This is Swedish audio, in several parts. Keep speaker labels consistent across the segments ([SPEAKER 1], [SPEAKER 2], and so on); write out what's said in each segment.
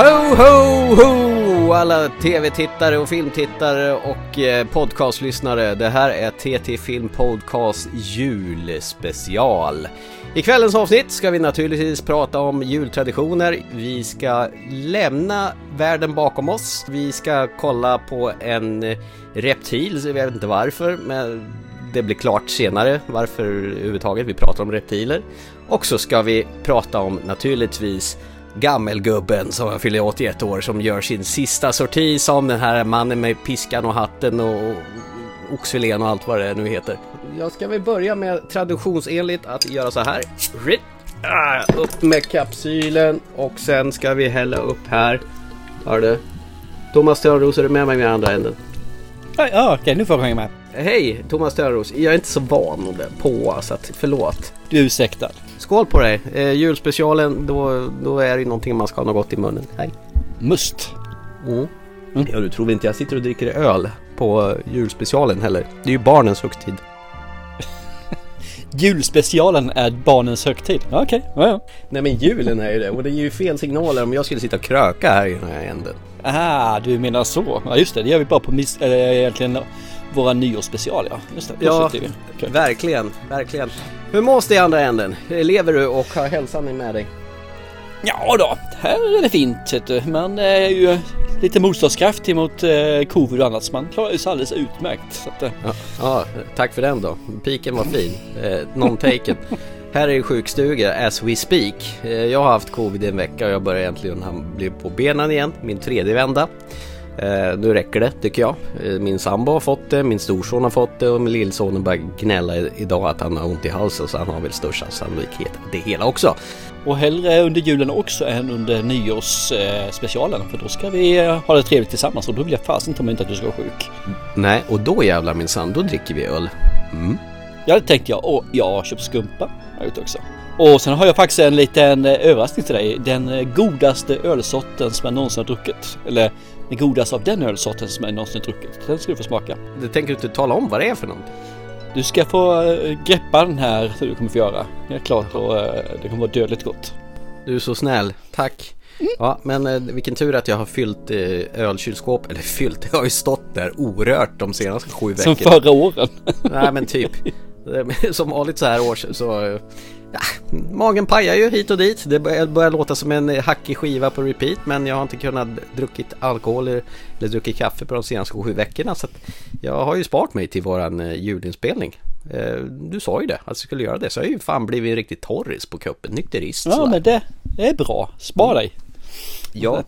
[SPEAKER 1] Ho, ho, ho! Alla tv-tittare och filmtittare och eh, podcastlyssnare. Det här är TT Film Podcast julspecial. I kvällens avsnitt ska vi naturligtvis prata om jultraditioner. Vi ska lämna världen bakom oss. Vi ska kolla på en reptil, jag vet inte varför, men det blir klart senare varför överhuvudtaget vi pratar om reptiler. Och så ska vi prata om naturligtvis gammelgubben som fyller 81 år som gör sin sista sorti som den här mannen med piskan och hatten och oxfilén och allt vad det nu heter. Jag ska väl börja med traditionsenligt att göra så här. Ah, upp med kapsylen och sen ska vi hälla upp här. Hör du? Thomas Törnros, är du med mig med andra änden?
[SPEAKER 2] Ja, okej, nu får du hänga med.
[SPEAKER 1] Hej, Thomas Törnros. Jag är inte så van på så att förlåt.
[SPEAKER 2] Du är ursäktad.
[SPEAKER 1] Skål på dig! Eh, julspecialen, då, då är det någonting man ska ha något gott i munnen. Hej!
[SPEAKER 2] Must.
[SPEAKER 1] Mm. Mm. Ja, du tror väl inte jag sitter och dricker öl på julspecialen heller? Det är ju barnens högtid.
[SPEAKER 2] Julspecialen är barnens högtid? Okej, okay. ja, ja.
[SPEAKER 1] Nej men julen är ju det och det ger ju fel signaler om jag skulle sitta och kröka här i den här änden.
[SPEAKER 2] Ah, du menar så. Ja just det, det gör vi bara på mis- äh, egentligen våra nyårsspecial ja. Just det,
[SPEAKER 1] ja, okay. verkligen, verkligen. Hur mås det i andra änden? Lever du och har hälsan med dig?
[SPEAKER 2] Ja då, här är det fint. Man är ju lite motståndskraft mot eh, covid och annat så man klarar sig alldeles utmärkt. Så att, eh.
[SPEAKER 1] ja, ja, tack för den då. Piken var fin. Eh, non-taken. Här är sjukstuga as we speak. Eh, jag har haft covid i en vecka och jag börjar äntligen bli på benen igen. Min tredje vända. Eh, nu räcker det tycker jag. Eh, min sambo har fått det, min storson har fått det och min lillson börjar gnälla idag att han har ont i halsen så han har väl största sannolikhet det hela också.
[SPEAKER 2] Och hellre under julen också än under nyårsspecialen. Eh, för då ska vi ha det trevligt tillsammans och då vill jag fasen ta mig inte att du ska vara sjuk.
[SPEAKER 1] Nej, och då jävlar minsann, då dricker vi öl.
[SPEAKER 2] Mm. Ja, det tänkte jag. Och jag har köpt skumpa. Jag vet också. Och sen har jag faktiskt en liten överraskning till dig. Den godaste ölsorten som jag någonsin har druckit. Eller den godaste av den ölsorten som jag någonsin druckit. Den ska du få smaka.
[SPEAKER 1] Du tänker inte tala om vad det är för något?
[SPEAKER 2] Du ska få eh, greppa den här du kommer få göra. Det är klart och det kommer vara dödligt gott.
[SPEAKER 1] Du är så snäll. Tack. Mm. Ja, men vilken tur att jag har fyllt ölkylskåp, eller fyllt, det har ju stått där orört de senaste sju veckorna.
[SPEAKER 2] Som förra åren.
[SPEAKER 1] Nej men typ. Som vanligt så här års så Ja, magen pajar ju hit och dit. Det börjar, börjar låta som en hackig skiva på repeat men jag har inte kunnat druckit alkohol eller, eller druckit kaffe på de senaste sju veckorna så jag har ju sparat mig till våran eh, julinspelning. Eh, du sa ju det, att jag skulle göra det så jag har ju fan blivit en riktig torris på kuppen, nykterist.
[SPEAKER 2] Ja men det, det är bra, spara dig. Ja.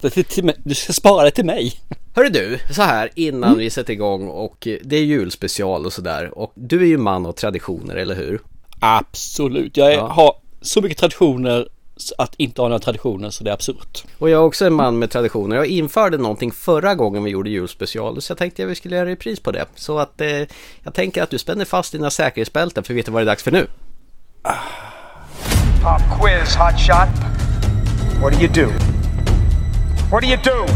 [SPEAKER 2] Du ska spara det till mig.
[SPEAKER 1] Hörru du, så här innan mm. vi sätter igång och det är julspecial och sådär och du är ju man av traditioner, eller hur?
[SPEAKER 2] Absolut, jag är, ja. har så mycket traditioner att inte ha några traditioner så det är absurt.
[SPEAKER 1] Och jag är också en man med traditioner. Jag införde någonting förra gången vi gjorde julspecial så jag tänkte att vi skulle göra repris på det. Så att eh, jag tänker att du spänner fast dina säkerhetsbälten för vet du vad det är dags för nu? Pop quiz hot shot. What do you do? What do you do?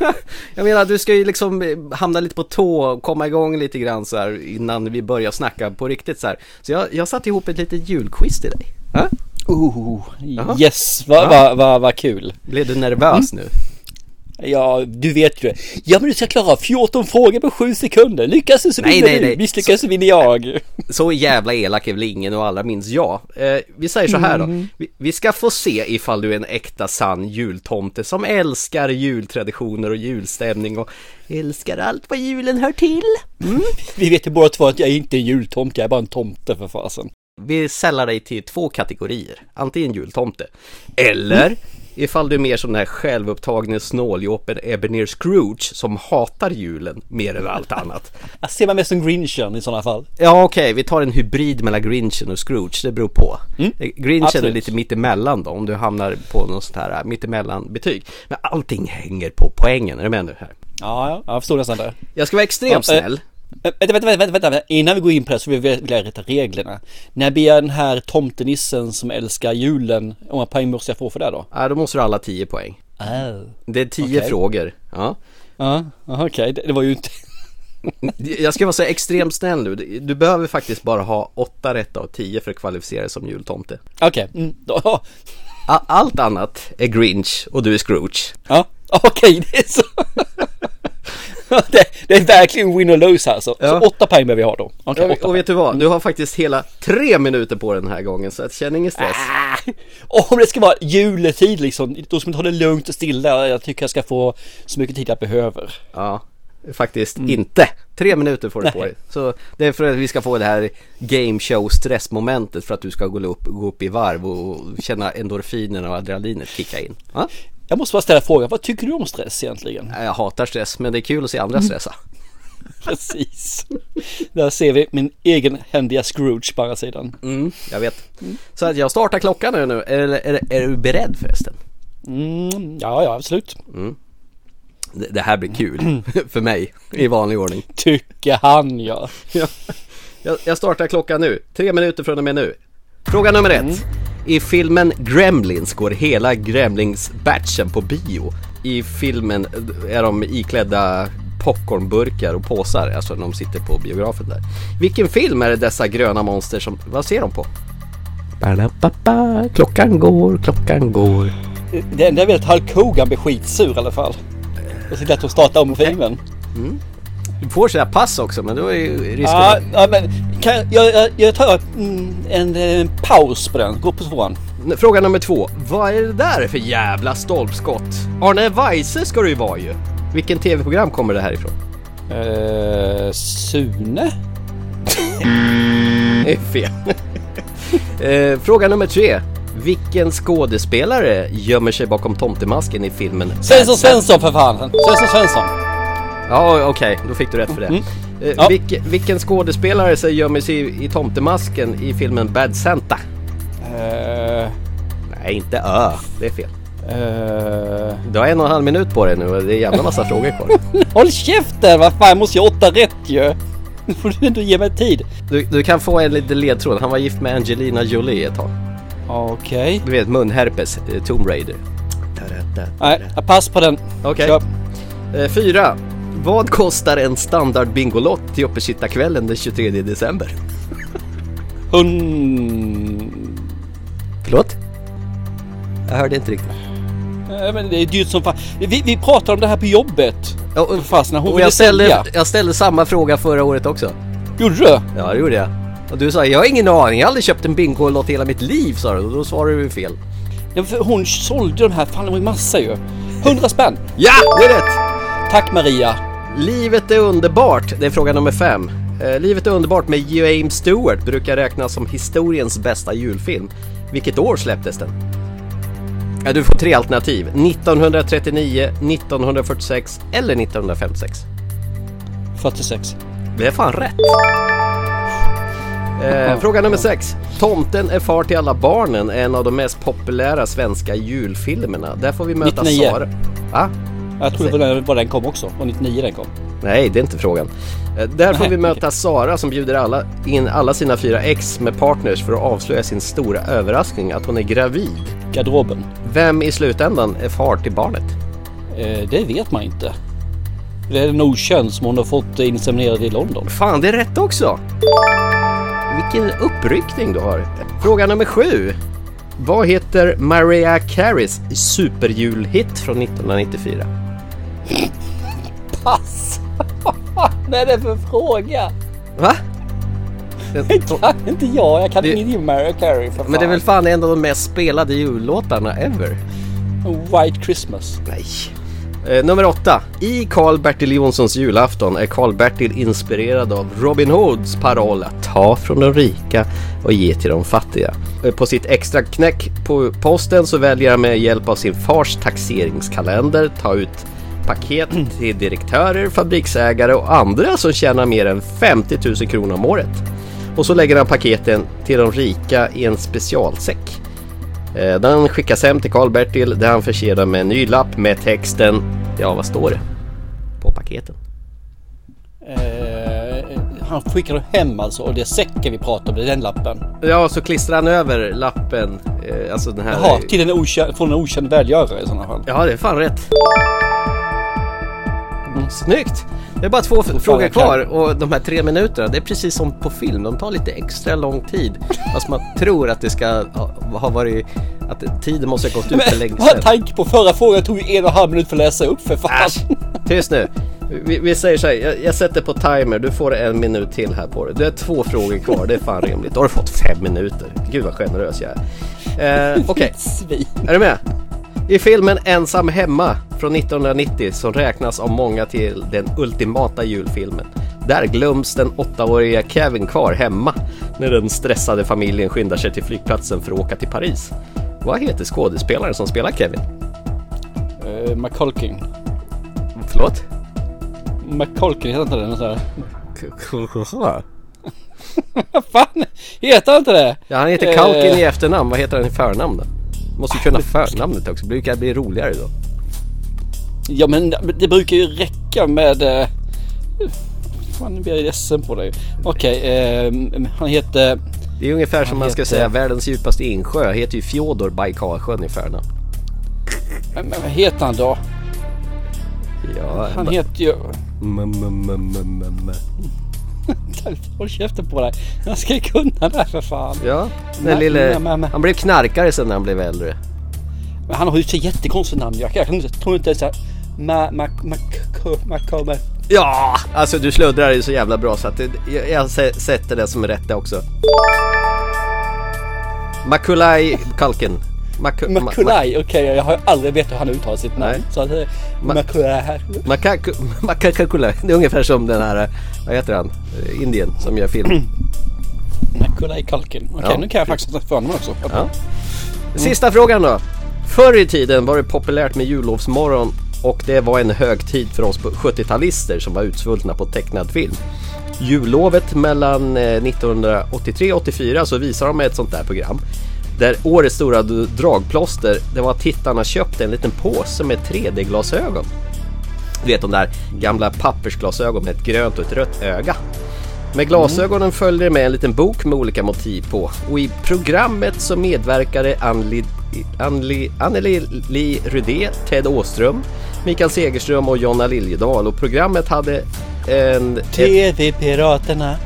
[SPEAKER 1] jag menar du ska ju liksom hamna lite på tå och komma igång lite grann så här innan vi börjar snacka på riktigt så här. Så jag, jag satte ihop ett litet julquiz till dig.
[SPEAKER 2] Ha? Oh, yes, vad va, va, va kul.
[SPEAKER 1] Blev du nervös mm. nu?
[SPEAKER 2] Ja, du vet ju. Ja, men du ska klara 14 frågor på 7 sekunder. Lyckas du så nej, vinner nej, nej. du. Misslyckas så vinner jag.
[SPEAKER 1] Så jävla elak är väl ingen och allra minst jag. Eh, vi säger så här då. Mm. Vi, vi, ska få se ifall du är en äkta sann jultomte som älskar jultraditioner och julstämning och älskar allt vad julen hör till.
[SPEAKER 2] Mm. Vi vet ju båda två att jag är inte är en jultomte, jag är bara en tomte för fasen.
[SPEAKER 1] Vi sällar dig till två kategorier. Antingen jultomte eller Ifall du är mer som den här självupptagne snåljåpen Ebenezer Scrooge som hatar julen mer än allt annat.
[SPEAKER 2] Jag ser mig mest som Grinchen i sådana fall.
[SPEAKER 1] Ja okej, okay. vi tar en hybrid mellan Grinchen och Scrooge, det beror på. Mm. Grinchen Absolut. är lite mittemellan då, om du hamnar på något sånt här mittemellan betyg. Men allting hänger på poängen, är du med nu här?
[SPEAKER 2] Ja, ja, jag förstår nästan det.
[SPEAKER 1] Jag ska vara extremt ja, eh, snäll.
[SPEAKER 2] Vänta, vänta, vänta, vänta, innan vi går in på det så vill jag rätta reglerna. När blir den här tomtenissen som älskar julen, hur många poäng måste jag få för det då?
[SPEAKER 1] Ja, då måste du ha alla 10 poäng. Oh. Det är 10 okay. frågor. Ja.
[SPEAKER 2] Ja, okej, okay. det, det, var ju inte...
[SPEAKER 1] Jag ska vara så extremt snäll nu. Du behöver faktiskt bara ha 8 rätt av 10 för att kvalificera dig som jultomte.
[SPEAKER 2] Okej, mm, då-
[SPEAKER 1] A- Allt annat är Grinch och du är Scrooge.
[SPEAKER 2] ja, okej det är så. det, det är verkligen win or lose här så.
[SPEAKER 1] Ja.
[SPEAKER 2] Så åtta poäng behöver vi ha då.
[SPEAKER 1] Och,
[SPEAKER 2] åtta
[SPEAKER 1] och vet du vad? Du har faktiskt hela tre minuter på den här gången så känn ingen stress.
[SPEAKER 2] Ah, om det ska vara juletid liksom, då ska man ta det lugnt och stilla. Jag tycker jag ska få så mycket tid jag behöver.
[SPEAKER 1] Ja, faktiskt inte. Tre minuter får du på dig. Så det är för att vi ska få det här game show stressmomentet för att du ska gå upp, gå upp i varv och känna endorfinerna och adrenalinet kicka in. Ja?
[SPEAKER 2] Jag måste bara ställa frågan, vad tycker du om stress egentligen?
[SPEAKER 1] Jag hatar stress men det är kul att se andra stressa.
[SPEAKER 2] Precis. Där ser vi min egen händiga Scrooge på andra sidan.
[SPEAKER 1] Mm, jag vet. Så att jag startar klockan nu. nu. Är, är, är du beredd förresten?
[SPEAKER 2] Mm, ja, ja, absolut.
[SPEAKER 1] Det, det här blir kul för mig i vanlig ordning.
[SPEAKER 2] Tycker han ja.
[SPEAKER 1] Ja. Jag, jag startar klockan nu. Tre minuter från och med nu. Fråga nummer ett. I filmen Gremlins går hela Gremlings-batchen på bio. I filmen är de iklädda popcornburkar och påsar, alltså när de sitter på biografen där. Vilken film är det dessa gröna monster som, vad ser de på? Ba-da-ba-ba, Klockan går, klockan går.
[SPEAKER 2] Det enda jag vet är att Hulk Hogan blir skitsur i alla fall. Och lätt att starta om filmen.
[SPEAKER 1] Du får sådär pass också men då är ju risken
[SPEAKER 2] Ja,
[SPEAKER 1] att...
[SPEAKER 2] ja, men kan jag, jag, jag, tar mm, en, en paus på den. Gå på tvåan.
[SPEAKER 1] Fråga nummer två. Vad är det där för jävla stolpskott? Arne Weise ska du ju vara ju. Vilken tv-program kommer det här ifrån?
[SPEAKER 2] Uh, Sune?
[SPEAKER 1] Det är fel. Eh, Fråga nummer tre. Vilken skådespelare gömmer sig bakom tomtemasken i filmen
[SPEAKER 2] Svensson Svensson för fan! Svensson Svensson!
[SPEAKER 1] Ja okej, då fick du rätt för det.
[SPEAKER 2] Mm.
[SPEAKER 1] Eh,
[SPEAKER 2] Ja.
[SPEAKER 1] vilken, vilken skådespelare så gömmer sig i, i tomtemasken i filmen Bad Santa?
[SPEAKER 2] Uh,
[SPEAKER 1] Nej, inte Ö. Det är fel.
[SPEAKER 2] uh,
[SPEAKER 1] Du har en och en halv minut på dig nu och det är en jävla massa frågor kvar.
[SPEAKER 2] håll käften! Vad fan, jag måste ju åtta rätt ju! Nu får du ändå ge mig tid.
[SPEAKER 1] Du, du kan få en liten ledtråd. Han var gift med Angelina Jolie ett tag.
[SPEAKER 2] Okej.
[SPEAKER 1] Du vet munherpes, eh, Tomb Raider.
[SPEAKER 2] Nej, jag pass på den.
[SPEAKER 1] Okej. Eh, fyra. Vad kostar en standard Bingolott till uppesittarkvällen den 23 december?
[SPEAKER 2] Hund...
[SPEAKER 1] Förlåt? Jag hörde inte riktigt.
[SPEAKER 2] Nej, men det är dyrt som fan. Vi, vi pratade om det här på jobbet.
[SPEAKER 1] Ja, och,
[SPEAKER 2] Fast när hon
[SPEAKER 1] och jag, ställde,
[SPEAKER 2] sälja.
[SPEAKER 1] jag ställde samma fråga förra året också.
[SPEAKER 2] Gjorde du?
[SPEAKER 1] Ja, det gjorde jag. Och du sa jag har ingen aning, jag har aldrig köpt en Bingolott i hela mitt liv sa du. Och då svarade du fel.
[SPEAKER 2] Ja, för hon sålde de här, fan det var ju massa ju. 100 spänn.
[SPEAKER 1] Ja, det är rätt!
[SPEAKER 2] Tack Maria.
[SPEAKER 1] Livet är underbart, det är fråga nummer fem. Eh, Livet är underbart med James Stewart brukar räknas som historiens bästa julfilm. Vilket år släpptes den? Ja, du får tre alternativ. 1939, 1946 eller 1956.
[SPEAKER 2] 46.
[SPEAKER 1] Det är fan rätt. Eh, fråga nummer sex. Tomten är far till alla barnen är en av de mest populära svenska julfilmerna. Där får vi möta
[SPEAKER 2] 99.
[SPEAKER 1] Sara. Va?
[SPEAKER 2] Jag tror det var den, var den kom också. Var 99 den kom.
[SPEAKER 1] Nej, det är inte frågan. Eh, Där får
[SPEAKER 2] Nej,
[SPEAKER 1] vi möta
[SPEAKER 2] okej.
[SPEAKER 1] Sara som bjuder alla, in alla sina fyra ex med partners för att avslöja sin stora överraskning att hon är gravid.
[SPEAKER 2] Garderoben.
[SPEAKER 1] Vem i slutändan är far till barnet?
[SPEAKER 2] Eh, det vet man inte. Det är en okänd som hon har fått inseminerad i London.
[SPEAKER 1] Fan, det är rätt också! Vilken uppryckning du har. Fråga nummer sju. Vad heter Mariah Careys superjulhit från 1994?
[SPEAKER 2] Pass! Vad är det för fråga?
[SPEAKER 1] Va?
[SPEAKER 2] Det kan inte jag. Jag kan
[SPEAKER 1] Det-
[SPEAKER 2] om Mariah Carey för fan.
[SPEAKER 1] Men det är väl fan en av de mest spelade jullåtarna ever?
[SPEAKER 2] White Christmas.
[SPEAKER 1] Nej. Eh, nummer åtta. I Karl-Bertil Jonssons julafton är Karl-Bertil inspirerad av Robin Hoods paroll att ta från de rika och ge till de fattiga. Eh, På sitt extra knäck på posten så väljer han med hjälp av sin fars taxeringskalender ta ut paket till direktörer, fabriksägare och andra som tjänar mer än 50 000 kronor om året. Och så lägger han paketen till de rika i en specialsäck. Eh, Den skickas hem till Karl-Bertil där han förser dem med en ny lapp med texten Ja, vad står det? På paketen.
[SPEAKER 2] Eh, han skickar hem alltså och det är säcken vi pratar om. Det är den lappen.
[SPEAKER 1] Ja, så klistrar han över lappen, eh, alltså den här...
[SPEAKER 2] Jaha, till en okänd, från en okänd välgörare i sådana fall.
[SPEAKER 1] Ja, det är fan rätt. Snyggt! Det är bara två frågor kvar och de här tre minuterna, det är precis som på film. De tar lite extra lång tid. Fast man tror att det ska ha, varit... Att tiden måste ha gått ut för länge sedan.
[SPEAKER 2] tanke på förra frågan tog ju en och en halv minut för att läsa upp för fan.
[SPEAKER 1] Äsch! Tyst nu! Vi, vi säger så här, jag, jag sätter på timer, du får en minut till här på dig. Du har två frågor kvar, det är fan rimligt. Då har du fått fem minuter. Gud vad generös jag är. Eh, Okej,
[SPEAKER 2] Svin.
[SPEAKER 1] är du med? I filmen Ensam hemma från 1990 som räknas av många till den ultimata julfilmen. Där glöms den åttaåriga Kevin kvar hemma när den stressade familjen skyndar sig till flygplatsen för att åka till Paris. Vad heter skådespelaren som spelar Kevin?
[SPEAKER 2] Uh, McCulkin.
[SPEAKER 1] Förlåt?
[SPEAKER 2] McCulkin, heter inte det? Något sådär. Fan heter han inte det?
[SPEAKER 1] Ja, han heter
[SPEAKER 2] Eh.
[SPEAKER 1] Kalkin i efternamn. Vad heter han i förnamn då? Måste ju kunna förnamnet också. Brukar bli roligare då.
[SPEAKER 2] Ja men det brukar ju räcka med... Uh, fan nu blir jag ledsen på dig. Okej, eh, han heter...
[SPEAKER 1] Det är ungefär som
[SPEAKER 2] Han
[SPEAKER 1] man ska
[SPEAKER 2] heter-
[SPEAKER 1] säga världens djupaste insjö. Heter ju Fjodor Baikalsjön i förnamn.
[SPEAKER 2] Men vad heter han då?
[SPEAKER 1] Ja,
[SPEAKER 2] Han heter ju...
[SPEAKER 1] M- m- m-
[SPEAKER 2] Håll käften på dig. Jag ska ju kunna det här för fan.
[SPEAKER 1] Ja, den lille... Han blev knarkare sen när han blev äldre.
[SPEAKER 2] Men han har ju så jättekonstigt namn. Jag, jag kan inte- tror inte ens att... Ma... Ma... Ma... Ma... Ma... Ma...
[SPEAKER 1] Ja! Alltså du sluddrar ju så jävla bra så att det, jag, jag sä- sätter det som rätt det också. Makulai Kalkin. Maku, ma-
[SPEAKER 2] Makulaj, okej jag har aldrig vetat hur han uttalar sitt namn.
[SPEAKER 1] Nej.
[SPEAKER 2] Så att... eh,
[SPEAKER 1] Ma-
[SPEAKER 2] Makulaj.
[SPEAKER 1] Makaku, Makakulai. Det är ungefär som den här, eh, vad heter han, Eh, Indien som gör film.
[SPEAKER 2] Makulaj Kalkin. Okej
[SPEAKER 1] Ja.
[SPEAKER 2] nu kan jag faktiskt ta förnamn också.
[SPEAKER 1] Ja. Sista frågan då. Förr i tiden var det populärt med jullovsmorgon och det var en högtid för oss på 70-talister som var utsvultna på tecknad film. Jullovet mellan eh, 1983 och 84 så visar de ett sånt där program. Där årets stora dragplåster det var att tittarna köpte en liten påse med 3D-glasögon. Du vet de där gamla pappersglasögon med ett grönt och ett rött öga. Med glasögonen följde det med en liten bok med olika motiv på och i programmet så medverkade Anneli, Anneli, Anneli Li Rudé, Ted Åström, Mikael Segerström och Jonna Liljedahl och programmet hade en...
[SPEAKER 2] TV-piraterna.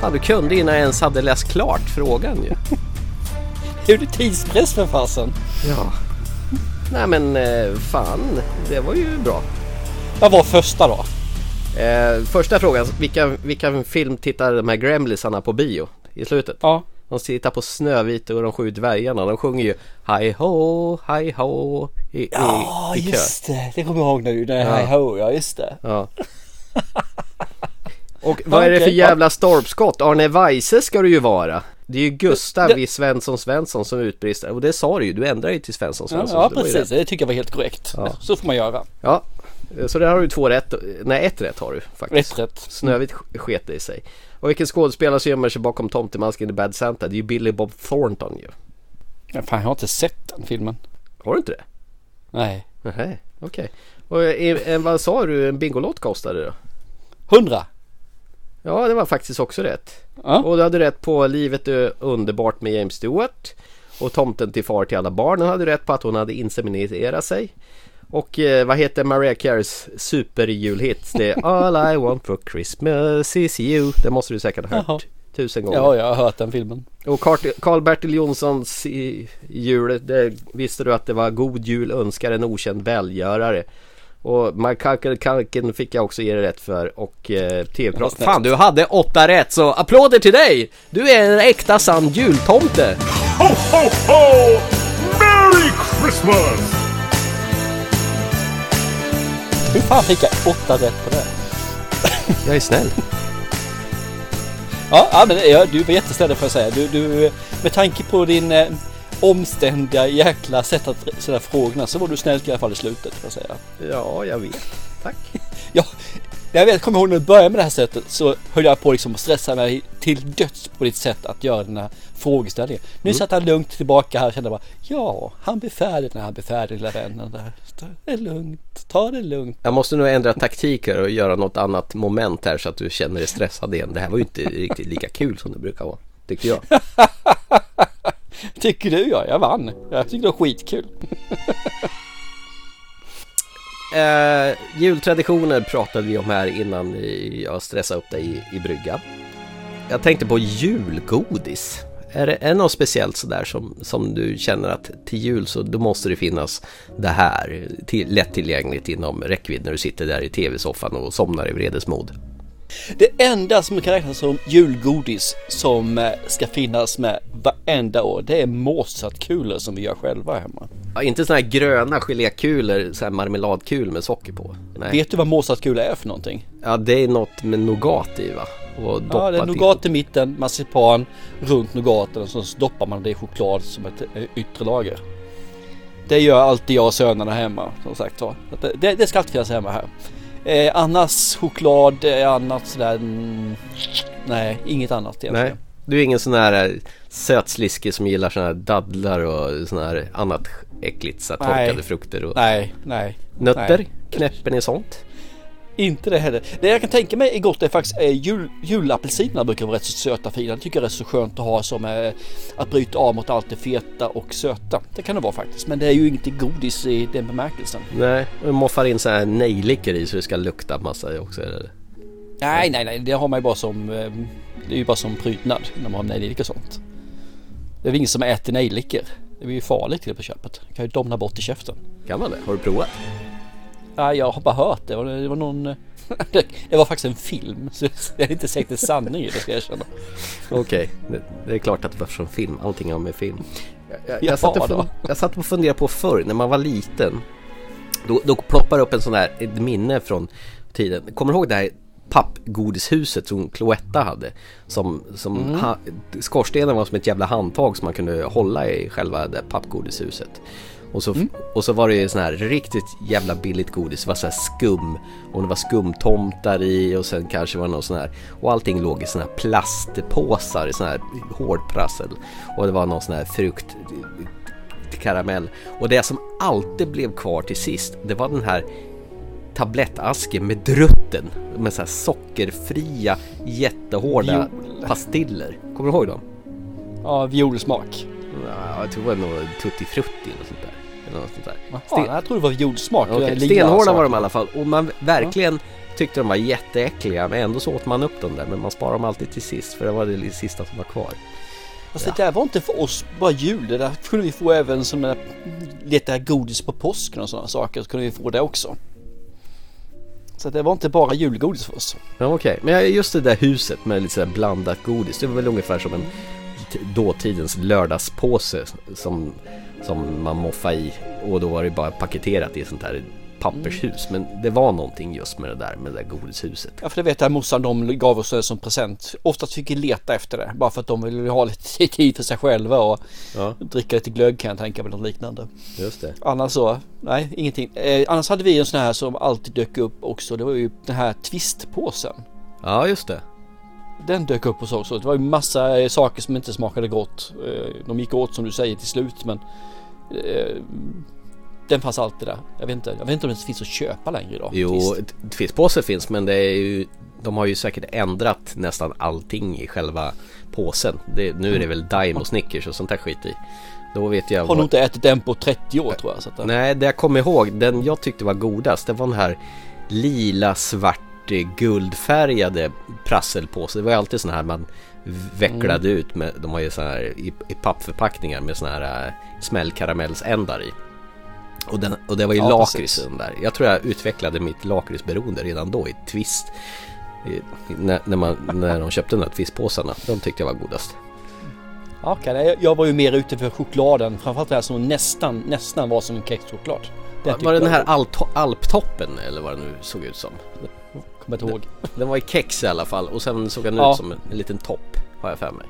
[SPEAKER 1] Fan, du kunde innan jag ens hade läst klart frågan ju.
[SPEAKER 2] Är du tidspress för fasen?
[SPEAKER 1] Ja. Nej men eh, fan, det var ju bra.
[SPEAKER 2] Vad var första då?
[SPEAKER 1] Eh, första frågan, vilka, vilka film tittar de här Gremlisarna på bio i slutet?
[SPEAKER 2] Ja.
[SPEAKER 1] De tittar på Snövit och de sju dvärgarna. De sjunger ju Hi ho, hi ho i, i,
[SPEAKER 2] Ja,
[SPEAKER 1] i kö.
[SPEAKER 2] just det. Det kommer jag ihåg nu. Det
[SPEAKER 1] Ja.
[SPEAKER 2] är ho, ja just det.
[SPEAKER 1] Ja. Och vad är det för jävla stolpskott? Arne Weise ska du ju vara. Det är ju Gustav
[SPEAKER 2] Det-
[SPEAKER 1] i Svensson Svensson som utbrister. Och det sa du ju, du ändrade ju till Svensson
[SPEAKER 2] Ja,
[SPEAKER 1] Svensson.
[SPEAKER 2] ja
[SPEAKER 1] det ju
[SPEAKER 2] precis.
[SPEAKER 1] rätt.
[SPEAKER 2] Det tycker jag var helt korrekt.
[SPEAKER 1] Ja.
[SPEAKER 2] Så får man göra.
[SPEAKER 1] Ja, så där har du två rätt. Nej, ett rätt har du faktiskt.
[SPEAKER 2] Rätt rätt.
[SPEAKER 1] Snövit sk- sket det i sig. Och vilken skådespelare som gömmer sig bakom tomtemasken i Bad Santa? Det är ju Billy Bob Thornton ju.
[SPEAKER 2] Men fan, jag har inte sett den filmen.
[SPEAKER 1] Har du inte det?
[SPEAKER 2] Nej.
[SPEAKER 1] Nej, okej. Och eh, eh, vad sa du en Bingolott kostade då?
[SPEAKER 2] Hundra.
[SPEAKER 1] Ja, det var faktiskt också rätt.
[SPEAKER 2] Ja.
[SPEAKER 1] Och du hade rätt på Livet är underbart med James Stewart. Och Tomten till far till alla barnen hade rätt på att hon hade inseminerat sig. Och eh, vad heter Mariah Careys superjulhit? Det är All I want for Christmas is you. Det måste du säkert ha hört
[SPEAKER 2] Jaha.
[SPEAKER 1] tusen gånger.
[SPEAKER 2] Ja, jag har hört den filmen.
[SPEAKER 1] Och Karl- Karl-Bertil Jonssons jul, det visste du att det var God Jul önskar en okänd välgörare. Och Michael Kalken fick jag också ge det rätt för och eh, TV-prat. Fan du hade åtta rätt så applåder till dig! Du är en äkta sann jultomte!
[SPEAKER 3] Ho, ho, ho! Merry Christmas!
[SPEAKER 2] Hur fan fick jag åtta rätt på det?
[SPEAKER 1] Jag är snäll.
[SPEAKER 2] Ja, ja men ja, du var jättesnäll får jag säga. Du, du, med tanke på din eh, omständiga jäkla sätt att ställa frågorna så var du snäll i alla fall i slutet får jag säga.
[SPEAKER 1] Ja, jag vet. Tack.
[SPEAKER 2] Ja, jag vet, kommer ihåg när du började med det här sättet så höll jag på liksom att stressa mig till döds på ditt sätt att göra den här frågeställningen. Nu satt han lugnt tillbaka här och kände bara ja, han blir färdig när han blir färdig lilla vännen där. Det lugnt, ta det lugnt.
[SPEAKER 1] Jag måste nog ändra taktik här och göra något annat moment här så att du känner dig stressad igen. Det här var ju inte riktigt lika kul som det brukar vara. Tyckte jag.
[SPEAKER 2] Tycker du ja, jag vann. Jag tycker det var skitkul.
[SPEAKER 1] eh, jultraditioner pratade vi om här innan jag stressade upp dig i, i brygga. Jag tänkte på julgodis. Är det, är det något speciellt sådär som, som du känner att till jul så då måste det finnas det här till, lättillgängligt inom räckvidd när du sitter där i tv-soffan och somnar i vredesmod?
[SPEAKER 2] Det enda som kan räknas som julgodis som eh, ska finnas med varenda år det är Mozartkulor som vi gör själva hemma.
[SPEAKER 1] Ja, inte sådana här gröna gelékulor, så här marmeladkulor med socker på. Nej.
[SPEAKER 2] Vet du vad Mozartkulor är för någonting?
[SPEAKER 1] Ja, det är något med nougat i va?
[SPEAKER 2] Och ja, det är nougat i mitten, marsipan runt nougaten och så doppar man det i choklad som ett eh, yttre lager. Det gör alltid jag och sönerna hemma som sagt var. Det, det ska alltid finnas hemma här. Eh, annars choklad, eh, annat sådär. Mm, nej, inget annat egentligen. Nej.
[SPEAKER 1] Du är ingen sån här eh, sötsliske som gillar såna här dadlar och sån här annat äckligt så här, torkade nej. frukter och
[SPEAKER 2] nej, nej,
[SPEAKER 1] nötter?
[SPEAKER 2] Nej.
[SPEAKER 1] Knäpper ni sånt?
[SPEAKER 2] Inte det heller. Det jag kan tänka mig är gott är faktiskt är jul, julapelsinerna brukar vara rätt så söta fina. Det tycker jag är rätt så skönt att ha som eh, att bryta av mot allt det feta och söta. Det kan det vara faktiskt. Men det är ju inte godis i den bemärkelsen.
[SPEAKER 1] Nej, och moffar in så här nejlikor i så det ska lukta massa också. Eller?
[SPEAKER 2] Nej, nej, nej. Det har man ju bara som, eh, det är ju bara som prydnad när man har nejlikor och sånt. Det är väl ingen som äter nejlikor. Det är ju farligt till på köpet. Det kan ju domna bort i käften.
[SPEAKER 1] Kan man det? Har du provat?
[SPEAKER 2] Ja, jag har bara hört det. Det var någon... Det var faktiskt en film. Så jag är inte säkert sanning det ska jag erkänna.
[SPEAKER 1] Okej, okay. det, det, är klart att det var från film. Allting har med film. Jag, jag, jag, satt och, jag satt och funderade på förr när man var liten. Då, då ploppar upp en sån där, ett minne från tiden. Kommer du ihåg det här pappgodishuset som Cloetta hade. Som, som mm. ha, skorstenen var som ett jävla handtag som man kunde hålla i själva det pappgodishuset. Och så, mm. och så var det ju sån här riktigt jävla billigt godis. Det var så här skum och det var skumtomtar i och sen kanske var det någon sån här och allting låg i såna här plastpåsar i sån här hårdprassel. Och det var någon sån här frukt karamell. Och det som alltid blev kvar till sist det var den här tablettasken med drutten med så här sockerfria jättehårda Viol. pastiller. Kommer du ihåg dem?
[SPEAKER 2] Ja, violsmak.
[SPEAKER 1] Ja, jag tror det var nog Tutti Frutti eller sånt där. Eller något sånt där.
[SPEAKER 2] Sten... jag tror det var jordsmak.
[SPEAKER 1] Okay. Stenhårda var de i alla fall och man verkligen ja. tyckte de var jätteäckliga men ändå så åt man upp dem där men man sparar dem alltid till sist för det var det sista som var kvar.
[SPEAKER 2] Alltså ja. det där var inte för oss bara jul, det där kunde vi få även som lite godis på påsken och sådana saker så kunde vi få det också. Så det var inte bara julgodis för oss.
[SPEAKER 1] Ja okej, okay. men just det där huset med lite sådär blandat godis, det var väl ungefär som en dåtidens lördagspåse som, som man moffade i och då var det bara paketerat i sånt här pappershus. Men det var någonting just med det där med det där godishuset.
[SPEAKER 2] Ja, för det vet jag morsan de gav oss det som present. Oftast fick vi leta efter det bara för att de ville ha lite tid för sig själva och ja. dricka lite glögg kan jag tänka mig något liknande.
[SPEAKER 1] Just det.
[SPEAKER 2] Annars så, nej ingenting. Eh, annars hade vi en sån här som alltid dök upp också. Det var ju den här twistpåsen.
[SPEAKER 1] Ja, just det.
[SPEAKER 2] Den dök upp hos oss. Det var ju massa eh, saker som inte smakade gott. Eh, de gick åt som du säger till slut men eh, den fanns alltid där. Jag vet inte, jag vet inte om det finns att köpa längre idag.
[SPEAKER 1] Jo, twistpåse finns men det är ju de har ju säkert ändrat nästan allting i själva påsen. Det, nu är det väl Dime och Snickers och sånt där skit i. Då vet jag
[SPEAKER 2] Har vad... nog inte ätit den på 30 år tror jag. Så
[SPEAKER 1] att... Nej, det jag kommer ihåg, den jag tyckte var godast, det var den här lila svart guldfärgade prasselpåse. Det var ju alltid sådana här man vecklade mm. ut med, de har ju sådana här i, i pappförpackningar med sådana här äh, smällkaramellsändar i. Och, den, och det var ju ja, lakritsen där. Jag tror jag utvecklade mitt lakritsberoende redan då i Twist. I, när, när, man, när de köpte de där Twistpåsarna. De tyckte jag var godast.
[SPEAKER 2] Okay, jag var ju mer ute för chokladen. Framförallt det här som nästan, nästan var som en kexchoklad.
[SPEAKER 1] Var det den här alptoppen eller vad det nu såg ut som?
[SPEAKER 2] Kommer inte ihåg.
[SPEAKER 1] Den var i kex i alla fall och sen såg den ja. ut som en, en liten topp har jag för mig.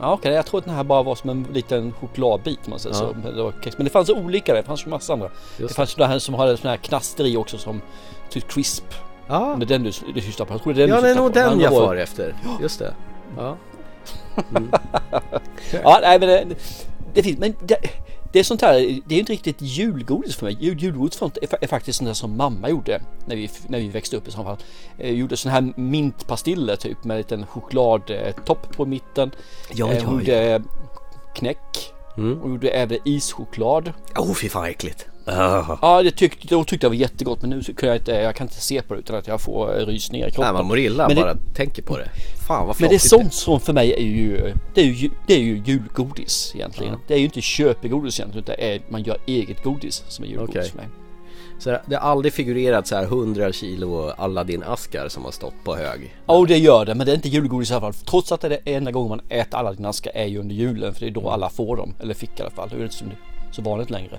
[SPEAKER 2] Ja okay. jag tror att den här bara var som en liten chokladbit man säger ja. så. Det. Men det fanns olika det fanns ju massa andra. Just det fanns ju här som hade sån här knaster i också som typ crisp. Ja. det är den du, du syftar på. Jag tror
[SPEAKER 1] det är den ja, det är nog den jag far efter. Just det. Ja.
[SPEAKER 2] Mm. ja, nej men det, det finns, men det, det är sånt här, det är inte riktigt julgodis för mig. Jul, julgodis för är, faktiskt sånt där som mamma gjorde när vi, när vi växte upp i så fall. Eh, gjorde sån här mintpastiller typ med en liten chokladtopp på mitten. Ja, eh, gjorde ja. knäck. Mm. Och gjorde även ischoklad.
[SPEAKER 1] Åh oh, fy fan äckligt. Ah.
[SPEAKER 2] Ja, det tyckte, då tyckte jag var jättegott men nu kan jag inte, jag kan inte se på det utan att jag får eh, rysningar i
[SPEAKER 1] Nej,
[SPEAKER 2] kroppen.
[SPEAKER 1] man mår illa
[SPEAKER 2] Men det-
[SPEAKER 1] bara tänker på det. Fan vad
[SPEAKER 2] Men det är sånt som för mig är ju, det är ju, det är ju julgodis egentligen. Det är ju inte köpegodis egentligen utan det är, man gör eget godis som är julgodis
[SPEAKER 1] Okej.
[SPEAKER 2] för mig.
[SPEAKER 1] Så det har aldrig figurerat så här 100 kilo Aladdin-askar som har stått på hög.
[SPEAKER 2] Ja, och det gör det, men det är inte julgodis i alla fall. Trots att det är det enda gången man äter alla dina askar är ju under julen, för det är då alla får dem. Eller fick i alla fall, det är inte så vanligt längre.